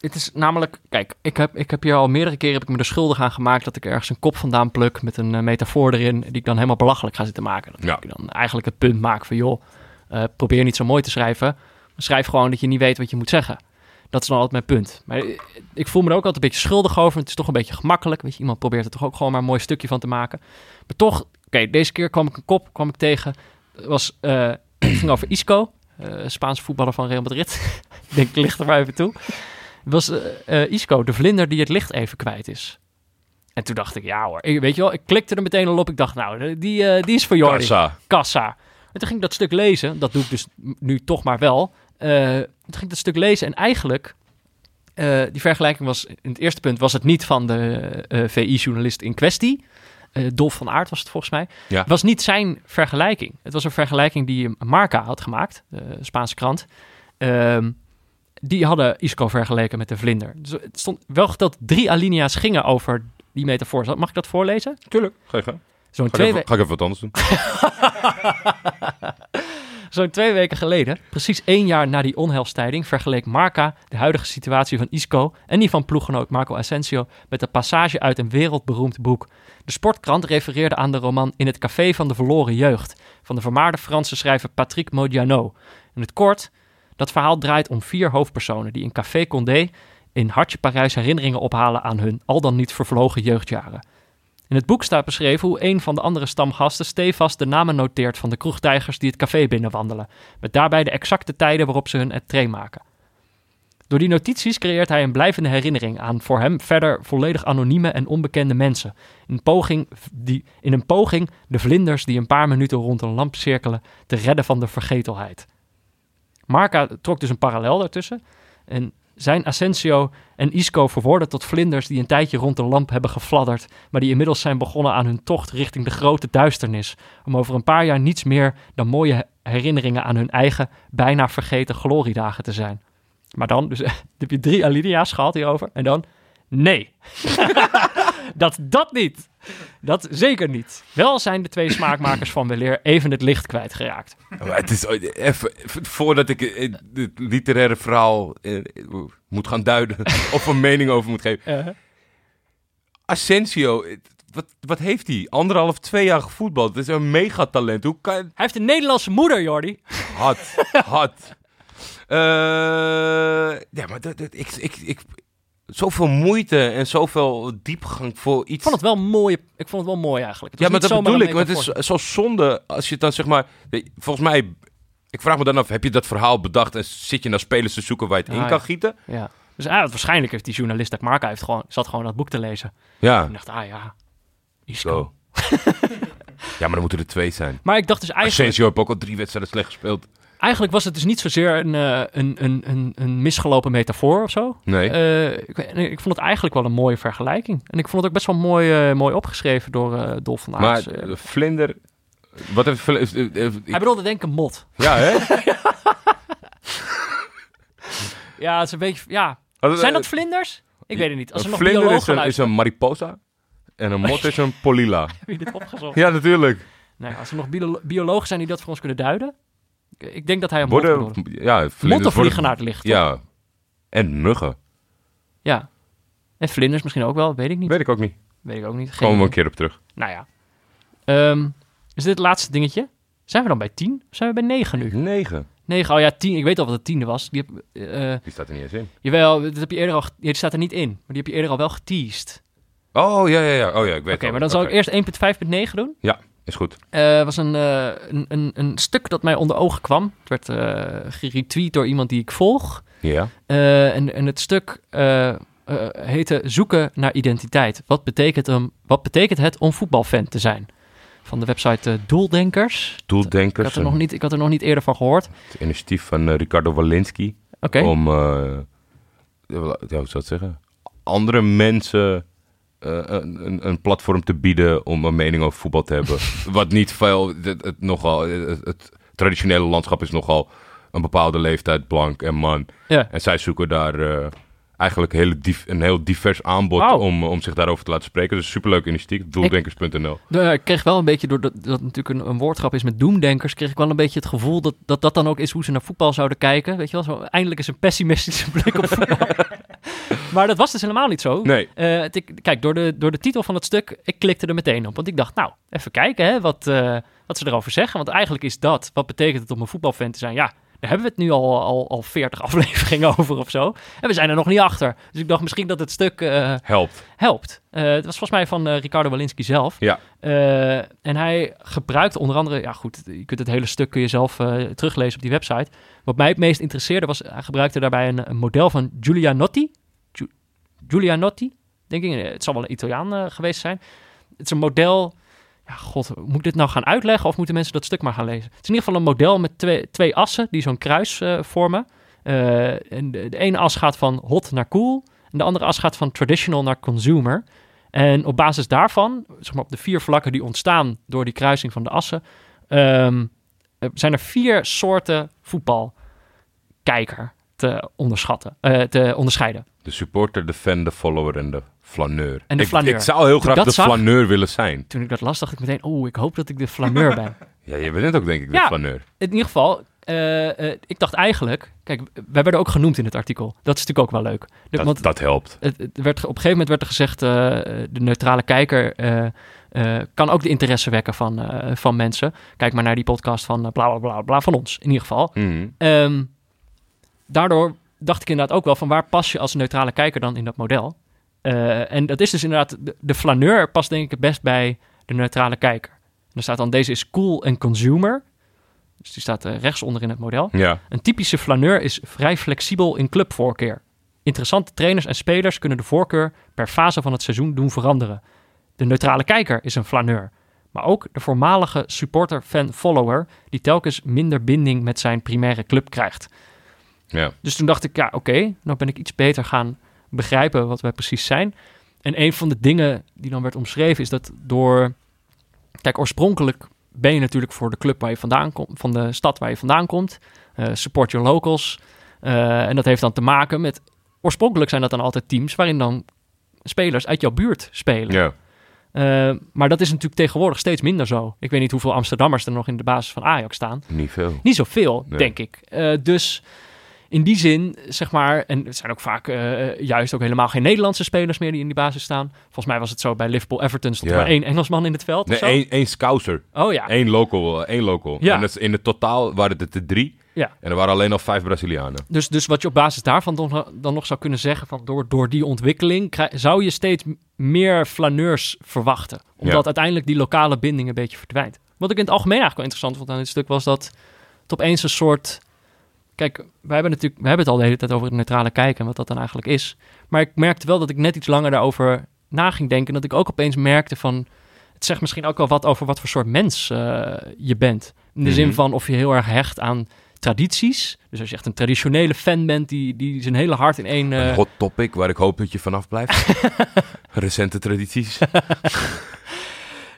het is namelijk, kijk, ik heb, ik heb hier al meerdere keren heb ik me er schuldig aan gemaakt dat ik ergens een kop vandaan pluk met een uh, metafoor erin, die ik dan helemaal belachelijk ga zitten maken. Dat ja. ik dan eigenlijk het punt maak van, joh, uh, probeer niet zo mooi te schrijven, maar schrijf gewoon dat je niet weet wat je moet zeggen. Dat is dan altijd mijn punt. Maar ik voel me er ook altijd een beetje schuldig over. Het is toch een beetje gemakkelijk. Weet je, iemand probeert er toch ook gewoon maar een mooi stukje van te maken. Maar toch, oké, okay, deze keer kwam ik een kop kwam ik tegen. Het was, uh, het ging over Isco, Spaanse voetballer van Real Madrid. ik denk, ik licht er maar even toe. Was uh, Isco, de vlinder die het licht even kwijt is. En toen dacht ik, ja hoor. Ik, weet je wel, ik klikte er meteen al op. Ik dacht, nou, die, die is voor Jordi. Kassa. Kassa. En toen ging ik dat stuk lezen. Dat doe ik dus nu toch maar wel. Toen ging ik dat stuk lezen en eigenlijk Eh, die vergelijking was, in het eerste punt was het niet van de eh, VI-journalist in kwestie. Eh Dolf van Aert was het volgens mij. Ja. Het was niet zijn vergelijking. Het was een vergelijking die Marca had gemaakt, de Spaanse krant. Ehm, die hadden Isco vergeleken met de vlinder. Dus het stond wel geteld drie alinea's gingen over die metafoor. Mag ik dat voorlezen? Tuurlijk. Ga je. Zo'n Ga, twee, ik even, ga ik even wat anders doen. Zo'n twee weken geleden, precies één jaar na die onheilstijding, vergeleek Marca de huidige situatie van Isco en die van ploeggenoot Marco Asensio met een passage uit een wereldberoemd boek. De Sportkrant refereerde aan de roman In het café van de verloren jeugd van de vermaarde Franse schrijver Patrick Modiano. In het kort, dat verhaal draait om vier hoofdpersonen die in Café Condé in hartje Parijs herinneringen ophalen aan hun al dan niet vervlogen jeugdjaren. In het boek staat beschreven hoe een van de andere stamgasten stevast de namen noteert van de kroegtijgers die het café binnenwandelen, met daarbij de exacte tijden waarop ze hun entree maken. Door die notities creëert hij een blijvende herinnering aan voor hem verder volledig anonieme en onbekende mensen. In een poging, die, in een poging de vlinders die een paar minuten rond een lamp cirkelen te redden van de vergetelheid. Marca trok dus een parallel daartussen. En zijn Asensio en Isco verworden tot vlinders die een tijdje rond de lamp hebben gefladderd, maar die inmiddels zijn begonnen aan hun tocht richting de grote duisternis, om over een paar jaar niets meer dan mooie he- herinneringen aan hun eigen, bijna vergeten gloriedagen te zijn. Maar dan, dus heb je drie alinea's gehad hierover, en dan, nee. dat dat niet. Dat zeker niet. Wel zijn de twee smaakmakers van weleer even het licht kwijtgeraakt. Maar het is ooit- even, voordat ik eh, het literaire verhaal eh, moet gaan duiden of een mening over moet geven. Asensio, eh, wat, wat heeft hij? Anderhalf, twee jaar gevoetbald. Het is een megatalent. Hoe kan Hij heeft een Nederlandse moeder, Jordi. Had, had. Eh, ja, maar dat, dat- ik, ik, ik, zoveel moeite en zoveel diepgang voor iets. Ik vond het wel mooi. Ik vond het wel mooi eigenlijk. Het ja, maar dat bedoel ik. Want het is zo zonde als je dan zeg maar... Volgens mij, ik vraag me dan af, heb je dat verhaal bedacht en zit je naar spelers te zoeken waar je het in Ah, kan ja. gieten? Ja. Dus ah, waarschijnlijk heeft die journalist dat Marca heeft gewoon, zat gewoon dat boek te lezen. Ja, En dacht, ah ja, Isco. zo. ja, maar dan moeten er twee zijn. Maar ik dacht dus eigenlijk, Asensio heeft ook al drie wedstrijden slecht gespeeld. Eigenlijk was het dus niet zozeer een, eh, een, een, een, een misgelopen metafoor of zo. Nee. Eh, ik, ik vond het eigenlijk wel een mooie vergelijking. En ik vond het ook best wel mooi, eh, mooi opgeschreven door eh Dolf van maar Aars. eh. eh, Vlinder... Wat heeft... Hij bedoelde denk ik een mot. ja, hè? Ja, het is een beetje, ja. Zijn dat vlinders? Ik weet het niet. Als een nog vlinder is een, is een mariposa en een mot is een polilla. heb je dit opgezocht? Ja, natuurlijk. Als er nog biolo- biologen zijn die dat voor ons kunnen duiden. Ik, denk dat hij een Worden, ja, het licht. toch? Ja. En muggen. Ja. En vlinders misschien ook wel, weet ik niet. Weet ik ook niet. Weet ik ook niet. Geen Komen we een keer op terug. Nou ja. Ehm, is dit het laatste dingetje? Zijn we dan bij 10? Of zijn we bij 9 nu? Negen. 9, oh ja, 10. Ik weet al wat de tiende was. Die heb, eh, Die staat er niet eens in. jawel, dat heb je eerder al... Die staat er niet in. Maar die heb je eerder al wel geteased. Oh, ja, ja, ja. Oh ja, ik weet Oké, het maar dan zal ik eerst 1.5.9 doen. Ja, is goed. Eh was een, eh, een, een, een stuk dat mij onder ogen kwam. Het werd eh geretweet door iemand die ik volg. Ja. En, en het stuk heette Zoeken naar identiteit. Wat betekent, hem, wat betekent het om voetbalfan te zijn? Van de website eh, Doeldenkers. Ik Doeldenkers. had, er nog niet, ik had er nog niet eerder van gehoord. Het initiatief van Ricardo Walensky. Oké. Om, ja, hoe zou ik het zeggen? Andere mensen eh, een, platform te bieden om een mening over voetbal te hebben. Wat niet veel, het, het nogal, het, het traditionele landschap is nogal een bepaalde leeftijd, blank en man. Ja. En zij zoeken daar eh, eigenlijk hele div- een heel divers aanbod om, om zich daarover te laten spreken. Dus superleuk initiatief, doeldenkers.nl. Nou ja, ik kreeg wel een beetje, doordat dat het natuurlijk een, een woordgrap is met doemdenkers, kreeg ik wel een beetje het gevoel dat, dat dat dan ook is hoe ze naar voetbal zouden kijken. Weet je wel, zo, eindelijk is een pessimistische blik op voetbal. maar dat was dus helemaal niet zo. Nee, Eh, het- ik- kijk, door de, door de titel van het stuk, ik klikte er meteen op. Want ik dacht, nou, even kijken hè, wat, eh, wat ze erover zeggen. Want eigenlijk is dat, wat betekent het om een voetbalfan te zijn? Ja, daar hebben we het nu al, al, al 40 afleveringen over of zo. En we zijn er nog niet achter. Dus ik dacht misschien dat het stuk eh, helpt. helpt. Eh, het was volgens mij van eh, Ricardo Walensky zelf. Ja. En hij gebruikt onder andere, ja goed, je kunt het hele stuk kun je zelf teruglezen op die website. Wat mij het meest interesseerde was, hij gebruikte daarbij een, een model van Giulianotti. Giu- Giulianotti, denk ik. Het zal wel een Italiaan geweest zijn. Het is een model. Ja, god, moet ik dit nou gaan uitleggen of moeten mensen dat stuk maar gaan lezen? Het is in ieder geval een model met twee, twee assen die zo'n kruis eh, vormen. Eh, en de, ene as gaat van hot naar cool. En de andere as gaat van traditional naar consumer. En op basis daarvan, zeg maar op de vier vlakken die ontstaan door die kruising van de assen, ehm, eh, zijn er vier soorten voetbalkijker te onderschatten, eh, te onderscheiden. De supporter, de fan, de follower en de flaneur. En de ik, flaneur. ik zou heel graag de zag- flaneur willen zijn. Toen ik dat las, dacht ik meteen, oh, ik hoop dat ik de flaneur ben. Ja, je bent ook denk ik de Ja. flaneur. In ieder geval, eh, eh, ik dacht eigenlijk, kijk, wij werden ook genoemd in het artikel. Dat is natuurlijk ook wel leuk. De- Dat, want dat helpt. het, het werd, op een gegeven moment werd er gezegd, eh, de neutrale kijker kan ook de interesse wekken van, van mensen. Kijk maar naar die podcast van bla bla bla bla van ons, in ieder geval. Mhm. Ehm, daardoor dacht ik inderdaad ook wel van waar pas je als neutrale kijker dan in dat model? Eh, en dat is dus inderdaad, de, de flaneur past denk ik het best bij de neutrale kijker. En er staat dan, deze is cool en consumer. Dus die staat eh, rechtsonder in het model. Ja. Een typische flaneur is vrij flexibel in clubvoorkeur. Interessante trainers en spelers kunnen de voorkeur per fase van het seizoen doen veranderen. De neutrale kijker is een flaneur. Maar ook de voormalige supporter, fan, follower, die telkens minder binding met zijn primaire club krijgt. Ja. Dus toen dacht ik, ja, oké, nou ben ik iets beter gaan begrijpen wat wij precies zijn. En een van de dingen die dan werd omschreven is dat door... Kijk, oorspronkelijk ben je natuurlijk voor de club waar je vandaan komt, van de stad waar je vandaan komt. Eh, support your locals. Eh, en dat heeft dan te maken met... Oorspronkelijk zijn dat dan altijd teams waarin dan spelers uit jouw buurt spelen. ja. Eh, maar dat is natuurlijk tegenwoordig steeds minder zo. Ik weet niet hoeveel Amsterdammers er nog in de basis van Ajax staan. Niet veel. Niet zoveel, Nee. denk ik. Dus in die zin, zeg maar, en het zijn ook vaak eh, juist ook helemaal geen Nederlandse spelers meer die in die basis staan. Volgens mij was het zo bij Liverpool Everton stond er maar één Engelsman in het veld. Nee, één, één scouser. Oh ja. Eén local. eh, één local. Ja. En dat is in het totaal waren het er drie. Ja. En er waren alleen al vijf Brazilianen. Dus, dus wat je op basis daarvan dan, dan nog zou kunnen zeggen, van door, door die ontwikkeling zou je steeds meer flaneurs verwachten. Omdat Ja. uiteindelijk die lokale binding een beetje verdwijnt. Wat ik in het algemeen eigenlijk wel interessant vond aan dit stuk was dat het opeens een soort... Kijk, we hebben, natuurlijk, we hebben het al de hele tijd over het neutrale kijken en wat dat dan eigenlijk is. Maar ik merkte wel dat ik net iets langer daarover na ging denken. En dat ik ook opeens merkte van... Het zegt misschien ook wel wat over wat voor soort mens eh, je bent. In de zin Mhm. van of je heel erg hecht aan tradities. Dus als je echt een traditionele fan bent die, die zijn hele hart in één... eh, Een hot topic waar ik hoop dat je vanaf blijft. Recente tradities.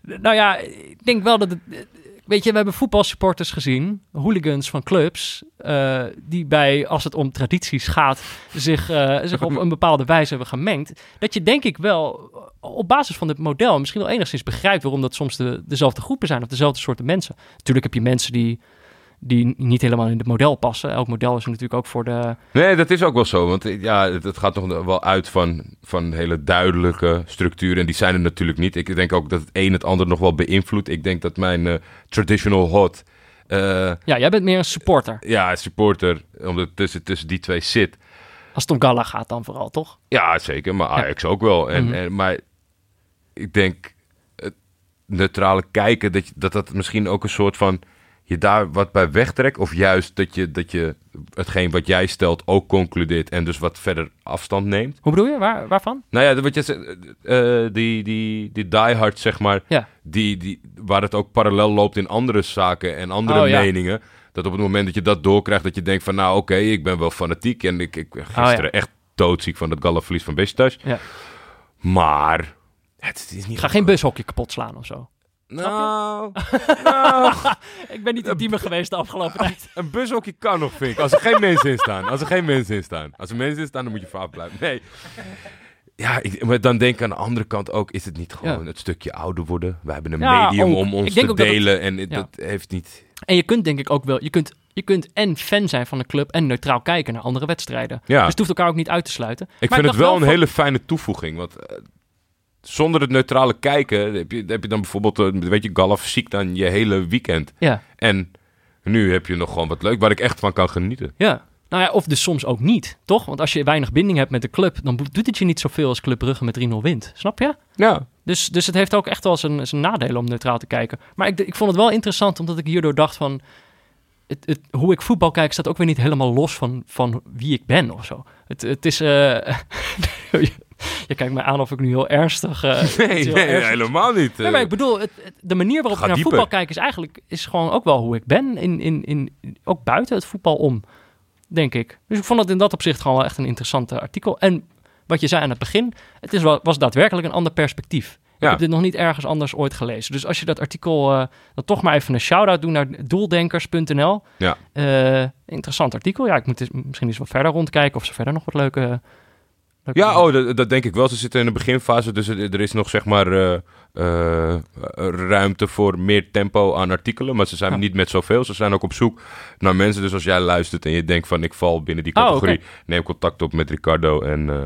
Nou ja, ik denk wel dat het... Weet je, we hebben voetbalsupporters gezien, hooligans van clubs, eh, die bij, als het om tradities gaat, zich, eh, zich op een bepaalde wijze hebben gemengd. Dat je denk ik wel op basis van dit model misschien wel enigszins begrijpt waarom dat soms de, dezelfde groepen zijn of dezelfde soorten mensen. Natuurlijk heb je mensen die, die niet helemaal in het model passen. Elk model is natuurlijk ook voor de... Nee, dat is ook wel zo. Want eh, ja, het, het gaat nog wel uit van, van hele duidelijke structuren. En die zijn er natuurlijk niet. Ik denk ook dat het een het ander nog wel beïnvloedt. Ik denk dat mijn eh, traditional hot... eh, Ja, jij bent meer een supporter. ja, supporter, omdat het tussen, tussen die twee zit. Als het om Gala gaat dan vooral, toch? Ja, zeker. Maar Ajax ook wel. En, Mhm. en, maar ik denk, het neutrale kijken, dat, dat dat misschien ook een soort van... je daar wat bij wegtrekt. Of juist dat je, dat je hetgeen wat jij stelt ook concludeert... en dus wat verder afstand neemt. Hoe bedoel je? Waar, waarvan? Nou ja, wat je zegt, eh, eh, die, die, die diehard, zeg maar... Ja. Die, die, waar het ook parallel loopt in andere zaken en andere Oh, ja. meningen... dat op het moment dat je dat doorkrijgt, dat je denkt van... nou oké, ik ben wel fanatiek en ik, ik gisteren Oh, ja. echt doodziek van het gallenverlies van Besiktas. Ja. Maar het is niet... Ga geen bushokje kapot slaan of zo. Nou, nou, Ik ben niet intiemer geweest de afgelopen tijd. een bushokje kan nog, vind ik. Als er geen mensen in staan. Als er geen mensen in staan. Als er mensen in staan, dan moet je vaak blijven. Nee. Ja, ik, maar dan denk ik aan de andere kant ook... is het niet gewoon Ja. het stukje ouder worden? We hebben een Ja, medium ook. om ons te het- delen. en ja. dat heeft niet... En je kunt denk ik ook wel, je kunt, je kunt en fan zijn van een club en neutraal kijken naar andere wedstrijden. Ja. Dus het hoeft elkaar ook niet uit te sluiten. Ik Maar vind het wel een van- hele fijne toevoeging. Want eh, zonder het neutrale kijken... heb je, heb je dan bijvoorbeeld... eh, weet je, Galaf ziek dan je hele weekend. Ja, En nu heb je nog gewoon wat leuk... waar ik echt van kan genieten. ja. Nou ja, of dus soms ook niet, toch? Want als je weinig binding hebt met de club, dan doet het je niet zoveel als Club Brugge met 3-0 wint. Snap je? Ja, Dus, dus het heeft ook echt wel zijn, zijn nadelen om neutraal te kijken. Maar ik, ik vond het wel interessant, omdat ik hierdoor dacht van... Het, het, hoe ik voetbal kijk staat ook weer niet helemaal los van, van wie ik ben of zo. Het, het is... eh, je, kijkt mij aan of ik nu heel ernstig... eh, nee, heel nee, ernstig- helemaal niet. Nee, eh. maar ik bedoel, het, het- de manier waarop Ga ik naar dieper. voetbal kijk is eigenlijk is gewoon ook wel hoe ik ben, in, in, in, ook buiten het voetbal om. denk ik. Dus ik vond het in dat opzicht gewoon wel echt een interessant eh, artikel. En wat je zei aan het begin, het is was daadwerkelijk een ander perspectief. Ik heb dit nog niet ergens anders ooit gelezen. Dus als je dat artikel, eh, dan toch maar even een shout-out doen naar doeldenkers.nl. Ja. Eh, interessant artikel. Ja, ik moet eens- misschien eens wat verder rondkijken of ze verder nog wat leuke... Ja, oh, dat, dat denk ik wel. Ze zitten in de beginfase, dus er, er is nog zeg maar eh, eh, ruimte voor meer tempo aan artikelen. Maar ze zijn Ja. niet met zoveel. Ze zijn ook op zoek naar mensen. Dus als jij luistert en je denkt van ik val binnen die Oh, categorie, oké. neem contact op met Ricardo en eh,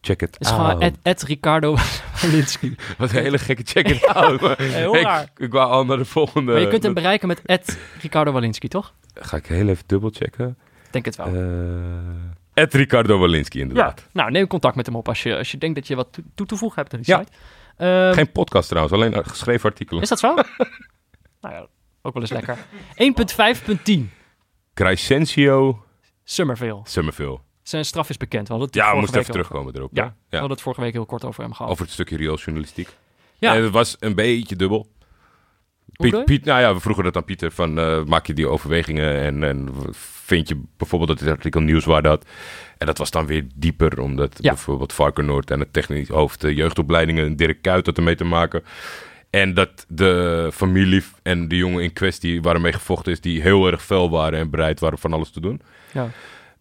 check het Het is gewoon Ricardo Walinski. Wat een hele gekke check it out. heel ik, raar. ik wou al naar de volgende. Maar je kunt hem bereiken met Ricardo Walinski, toch? Ga ik heel even dubbel checken. Ik Denk het wel. Ed Ricardo Walinski, ja. inderdaad. Nou, neem contact met hem op als je, als je denkt dat je wat toe, te voegen hebt aan die Ja. site. Ehm, Geen podcast trouwens, alleen geschreven artikelen. Is dat zo? nou ja, ook wel eens lekker. 1.5.10. Crescencio Summerville. Summerville. Zijn straf is bekend. We hadden het Ja, we moesten even terugkomen erop. Ja, hè? we hadden het vorige week heel kort over hem gehad. Over het stukje riooljournalistiek. Ja. En het was een beetje dubbel. Piet? Piet, nou ja, we vroegen dat aan Pieter van eh, maak je die overwegingen en, en vind je bijvoorbeeld dat dit artikel nieuwswaarde had. En dat was dan weer dieper, omdat Ja. bijvoorbeeld Varkenoord en het technisch hoofd de jeugdopleidingen Dirk Kuyt had ermee te maken. En dat de familie en de jongen in kwestie waarmee gevochten is, die heel erg fel waren en bereid waren van alles te doen. Ja.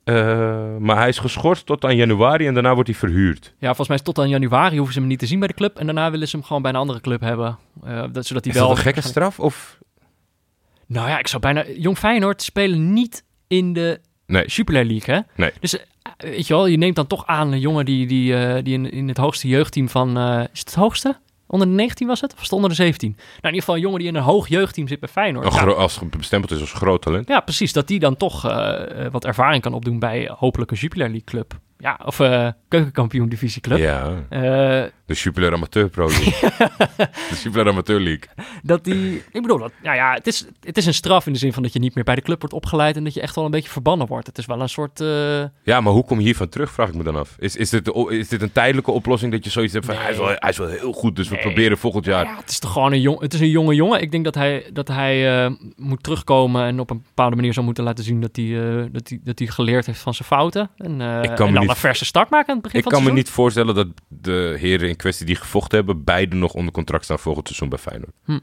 Eh, maar hij is geschorst tot aan januari en daarna wordt hij verhuurd. ja, volgens mij is tot aan januari hoeven ze hem niet te zien bij de club. En daarna willen ze hem gewoon bij een andere club hebben. Eh, dat, zodat hij Is wel... dat een gekke straf? Of? Nou ja, ik zou bijna... Jong Feyenoord spelen niet in de Nee. Jupiler League, hè? Nee. Dus eh, weet je wel, je neemt dan toch aan een jongen die, die, die in, in het hoogste jeugdteam van... is het het hoogste? Onder de 19 was het? Of was het onder de 17? Nou, in ieder geval een jongen die in een hoog jeugdteam zit bij Feyenoord. Ja, als het bestempeld is als groot talent. ja, precies. Dat die dan toch eh, eh, wat ervaring kan opdoen bij hopelijk een Jupiler League club. Ja, of eh keukenkampioen divisieclub. Ja, Eh, de Jupiler Amateur Pro League. de Jupiler Amateur League. dat die... Ik bedoel, dat, nou ja, het is, het is een straf in de zin van dat je niet meer bij de club wordt opgeleid... en dat je echt wel een beetje verbannen wordt. Het is wel een soort... eh, Ja, maar hoe kom je hiervan terug, vraag ik me dan af. Is, is, dit, is dit een tijdelijke oplossing dat je zoiets hebt van... Nee. Hij, is wel, hij is wel heel goed, dus we proberen volgend jaar... Ja, het is toch gewoon een, jong, het is een jonge jongen. Ik denk dat hij, dat hij moet terugkomen en op een bepaalde manier zou moeten laten zien dat hij, dat hij, dat hij geleerd heeft van zijn fouten. En, Ik kan en me niet- een verse start maken aan het begin Ik van kan het me seizoen. niet voorstellen dat de heren in kwestie die gevochten hebben... beide nog onder contract staan volgend seizoen bij Feyenoord. Hm.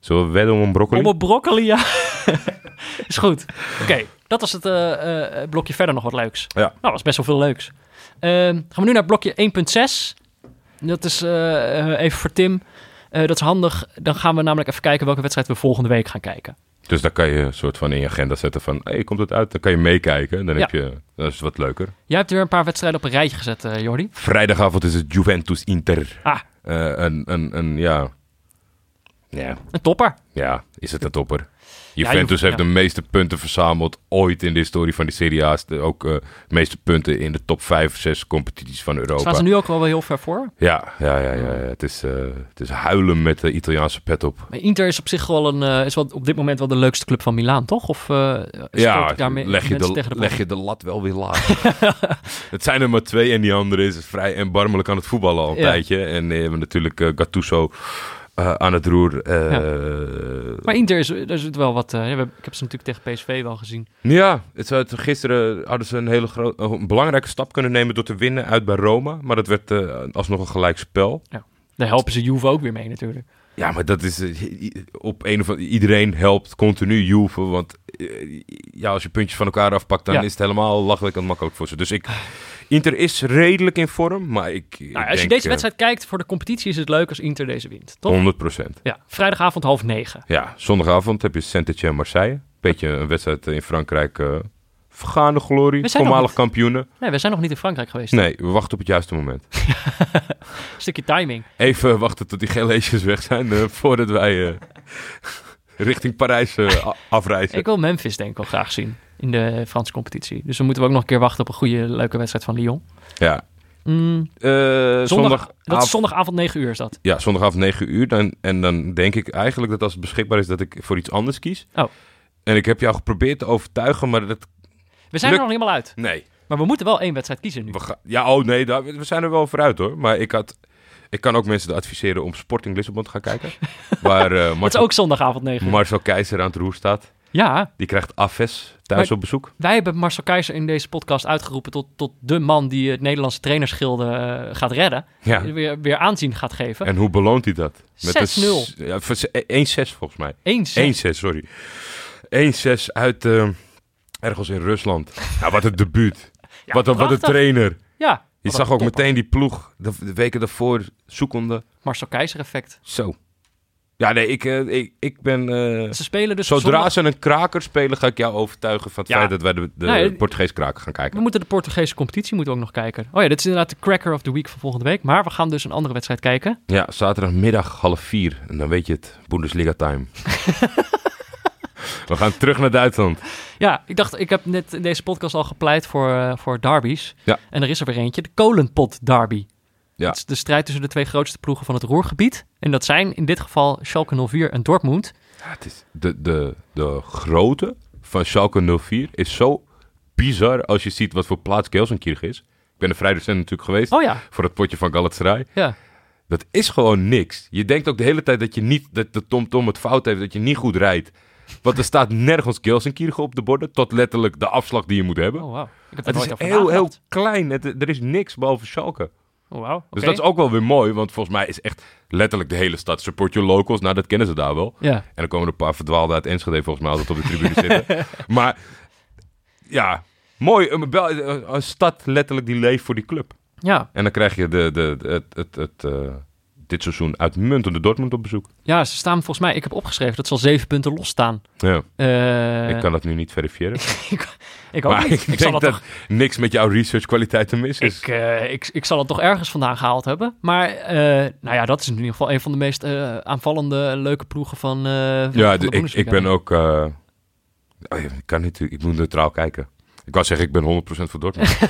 Zullen we wedden om een broccoli? Om op broccoli, ja. is goed. Oké, dat was het eh, eh, blokje verder nog wat leuks. Ja. Nou, dat was best wel veel leuks. Ehm, gaan we nu naar blokje 1.6. Dat is eh, even voor Tim. Dat is handig. Dan gaan we namelijk even kijken welke wedstrijd we volgende week gaan kijken. Dus dan kan je een soort van in je agenda zetten van... Hé, hey, komt het uit? Dan kan je meekijken. Dan heb je... Dat is wat leuker. Jij hebt weer een paar wedstrijden op een rijtje gezet, eh Jordi. Vrijdagavond is het Juventus Inter. Ah. Eh, een, een, een, ja... Ja, Een topper. Ja, is het een topper. Ja, Juventus je- heeft ja. de meeste punten verzameld ooit in de historie van de Serie A's. De- Ook eh, de meeste punten in de top 5, 6 competities van Europa. Staan ze nu ook wel wel heel ver voor. Ja, ja, ja, ja, ja. Het, is, eh, het is huilen met de Italiaanse pet op. Maar Inter is op zich wel een, eh, is wel op dit moment wel de leukste club van Milaan, toch? Of Ja, daarmee leg, je de, tegen de leg je de lat wel weer laag. het zijn er maar twee en die andere is vrij erbarmelijk aan het voetballen al een Ja. tijdje. En we hebben natuurlijk Gattuso eh, aan het roer. eh, Maar Inter is, zit wel wat. eh, ja, ik heb ze natuurlijk tegen PSV wel gezien. Ja, het, het- gisteren hadden ze een hele grote, een belangrijke stap kunnen nemen door te winnen uit bij Roma. Maar dat werd alsnog een gelijk spel. Daar helpen ze Juve ook weer mee natuurlijk. Ja, maar dat is eh, op een of andere iedereen helpt continu Juve. Want eh, ja, als je puntjes van elkaar afpakt, dan Ja. is het helemaal lachelijk en makkelijk voor ze. Dus ik, Inter is redelijk in vorm, maar ik. ik Nou, als je deze eh, wedstrijd kijkt voor de competitie, is het leuk als Inter deze wint. Toch? 100 procent. Ja, vrijdagavond half negen. Ja, zondagavond heb je Saint-Etienne Marseille. Beetje een wedstrijd in Frankrijk. Vergaande glorie, voormalig niet- kampioenen. Nee, we zijn nog niet in Frankrijk geweest. Nee, we wachten op het juiste moment. Een stukje timing. Even wachten tot die geleesjes weg zijn eh, voordat wij eh, richting Parijs eh, afreizen. Ik wil Memphis denk ik wel graag zien in de Franse competitie. Dus dan moeten we ook nog een keer wachten op een goede, leuke wedstrijd van Lyon. Ja. Mm, zondag, zondag, dat is zondagavond 9 uur is dat. ja, zondagavond 9 uur. Dan, en dan denk ik eigenlijk dat als het beschikbaar is, dat ik voor iets anders kies. Oh. En ik heb jou geprobeerd te overtuigen, maar dat... We zijn er nog helemaal uit. Nee. Maar we moeten wel één wedstrijd kiezen nu. We ga- ja, oh nee, daar, we zijn er wel vooruit hoor. Maar ik had... Ik kan ook mensen adviseren om Sporting Lissabon te gaan kijken. waar eh, Dat is Marcel, ook zondagavond 9 uur. Marcel Keizer aan het roer staat. Ja, Die krijgt Aves thuis Maar- op bezoek. wij hebben Marcel Keizer in deze podcast uitgeroepen tot, tot de man die het Nederlandse trainersgilde eh, gaat redden. Ja. Weer, weer aanzien gaat geven. En hoe beloont hij dat? een 6-0. s- Ja, voor z- 1-6 volgens mij. 1 1-6, sorry. 1-6 uit eh, ergens in Rusland. Ja, wat een debuut. wat, een, wat een trainer. Ja. Je zag ook topper. meteen die ploeg de, de weken daarvoor zoekende. Marcel Keizer effect. Zo. Ja, nee, ik, eh, ik, ik ben... eh, Ze spelen dus zodra zondag- ze een kraker spelen, ga ik jou overtuigen van het Ja. feit dat wij de, de Nee, Portugees kraker gaan We kijken. moeten de Portugese competitie moeten we ook nog kijken. Oh ja, dit is inderdaad de cracker of the week van volgende week. Maar we gaan dus een andere wedstrijd kijken. Ja, zaterdagmiddag half vier. En dan weet je het, Bundesliga time. We gaan terug naar Duitsland. Ja, ik dacht, ik heb net in deze podcast al gepleit voor, eh, voor derbies. Ja. En er is er weer eentje, de Kolenpot derby. Ja. Het is de strijd tussen de twee grootste ploegen van het Roergebied. En dat zijn in dit geval Schalke 04 en Dortmund. Ja, het is de, de, de grootte van Schalke 04 is zo bizar als je ziet wat voor plaats Gelsenkirchen is. Ik ben er vrij recent natuurlijk geweest Oh ja, voor het potje van Galatasaray. ja. Dat is gewoon niks. Je denkt ook de hele tijd dat je niet, dat de TomTom het fout heeft, dat je niet goed rijdt. Want er staat nergens Gelsenkirchen op de borden, tot letterlijk de afslag die je moet hebben. Oh er het is heel, heel klein. Het, er is niks behalve Schalke. Oh wauw, Dus dat is ook wel weer mooi, want volgens mij is echt letterlijk de hele stad support your locals. Nou, dat kennen ze daar wel. Ja, En dan komen er een paar verdwaalden uit Enschede volgens mij altijd op de tribune zitten. Maar ja, mooi. Een, bel- een, een stad letterlijk die leeft voor die club. ja. En dan krijg je de, de, de- het, het, het, eh, dit seizoen uitmuntende Dortmund op bezoek. ja, ze staan volgens mij, ik heb opgeschreven dat ze al zeven punten los staan. Ja, Eh, ik kan dat nu niet verifiëren. ik ook maar niet. ik, Ik, denk dat toch, niks met jouw research kwaliteit te mis is. ik, eh, ik, ik zal het toch ergens vandaan gehaald hebben. Maar eh, nou ja, dat is in ieder geval een van de meest aanvallende, leuke ploegen van, van, ja, van de- de ik, ik ben ook... oh ik kan niet, ik moet neutraal kijken. Ik wou zeggen, ik ben 100% voor Dortmund.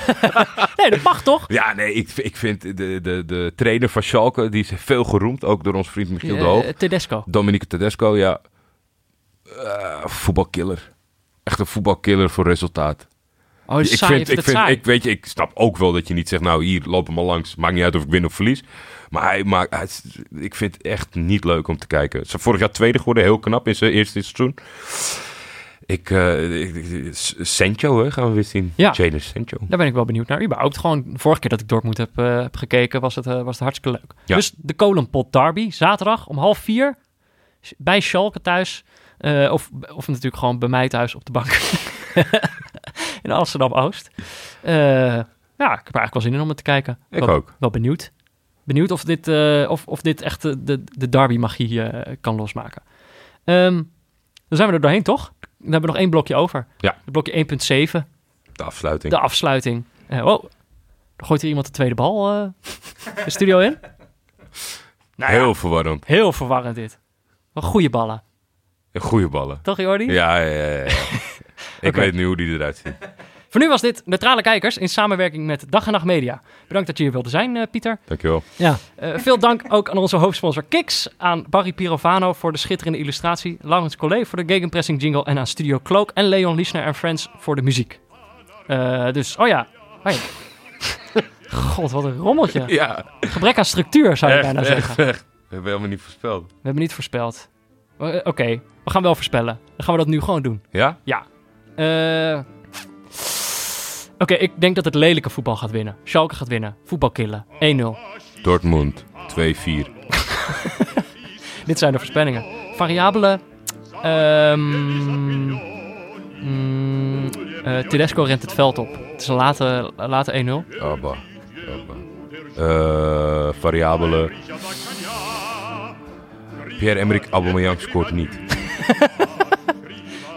Nee, dat mag toch? Ja, nee, ik, ik vind de, de, de trainer van Schalke, die is veel geroemd, ook door ons vriend Michiel de Hoog. Eh, Tedesco. Dominique Tedesco, ja. Eh, voetbalkiller. Echt een voetbalkiller voor resultaat. Oh, ik saai, vind, ik vind ik, weet je, ik snap ook wel dat je niet zegt, nou hier, loop hem maar langs. Maakt niet uit of ik win of verlies. Maar hij maakt, hij ik vind het echt niet leuk om te kijken. Ze vorig jaar tweede geworden, heel knap in zijn eerste seizoen. Ik, eh ik- Sancho, hè, gaan we weer zien. Ja. Jadon Sancho. Daar ben ik wel benieuwd naar. Überhaupt gewoon, de vorige keer dat ik Dortmund heb, eh, heb gekeken, was het, eh, was het hartstikke leuk. Ja. Dus de Kolenpot Derby, zaterdag om half vier, bij Schalke thuis. Of, of natuurlijk gewoon bij mij thuis op de bank. in Amsterdam-Oost. Ja, ik heb er eigenlijk wel zin in om het te kijken. Ik wel, ook. Wel benieuwd. Benieuwd of dit, of, of dit echt de, de, de derby-magie kan losmaken. Ehm, dan zijn we er doorheen, toch? Dan hebben we nog één blokje over. Ja. Het blokje 1.7. De afsluiting. De afsluiting. Eh oh, er gooit hier iemand de tweede bal eh, de studio in. Nou ja, Heel verwarrend. heel verwarrend dit. Wat goede ballen. Goede ballen. Toch, Jordi? Ja, ja, ja. ja. Ik weet nu hoe die eruit ziet. Voor nu was dit Neutrale Kijkers in samenwerking met Dag en Nacht Media. Bedankt dat je hier wilde zijn, eh, Pieter. Dankjewel. Ja. Eh, veel dank ook aan onze hoofdsponsor Kiks, aan Barry Pirovano voor de schitterende illustratie, Laurens Collet voor de gegenpressing jingle en aan Studio Cloak en Leon Liesner en Friends voor de muziek. Eh, dus, oh ja. Oh ja. God, wat een rommeltje. Ja, Gebrek aan structuur, zou je echt, bijna echt, zeggen. echt. We hebben helemaal niet voorspeld. We hebben niet voorspeld. Oké, we gaan wel voorspellen. Dan gaan we dat nu gewoon doen. Ja? Eh, Oké, ik denk dat het lelijke voetbal gaat winnen. Schalke gaat winnen. Voetbal killen. 1-0. Dortmund 2-4. Dit zijn de voorspellingen. Variabelen. Ehm mm, eh, Tedesco rent het veld op. Het is een late, late 1-0. Abba. Abba. Eh, variabele. Pierre-Emerick Aubameyang scoort niet.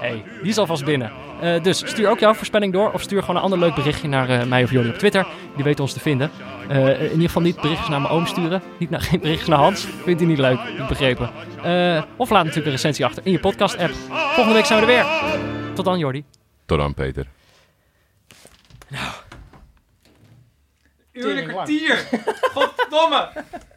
Hey, die is alvast binnen. Eh, dus stuur ook jouw voorspelling door. Of stuur gewoon een ander leuk berichtje naar eh, mij of jullie op Twitter. Die weten ons te vinden. Eh, in ieder geval niet berichtjes naar mijn oom sturen. Niet naar, geen berichtjes naar Hans. Vindt hij niet leuk. Begrepen. Eh, of laat natuurlijk een recensie achter in je podcast app. Volgende week zijn we er weer. Tot dan Jordi. Tot dan, Peter. Uur en een kwartier. Goddomme.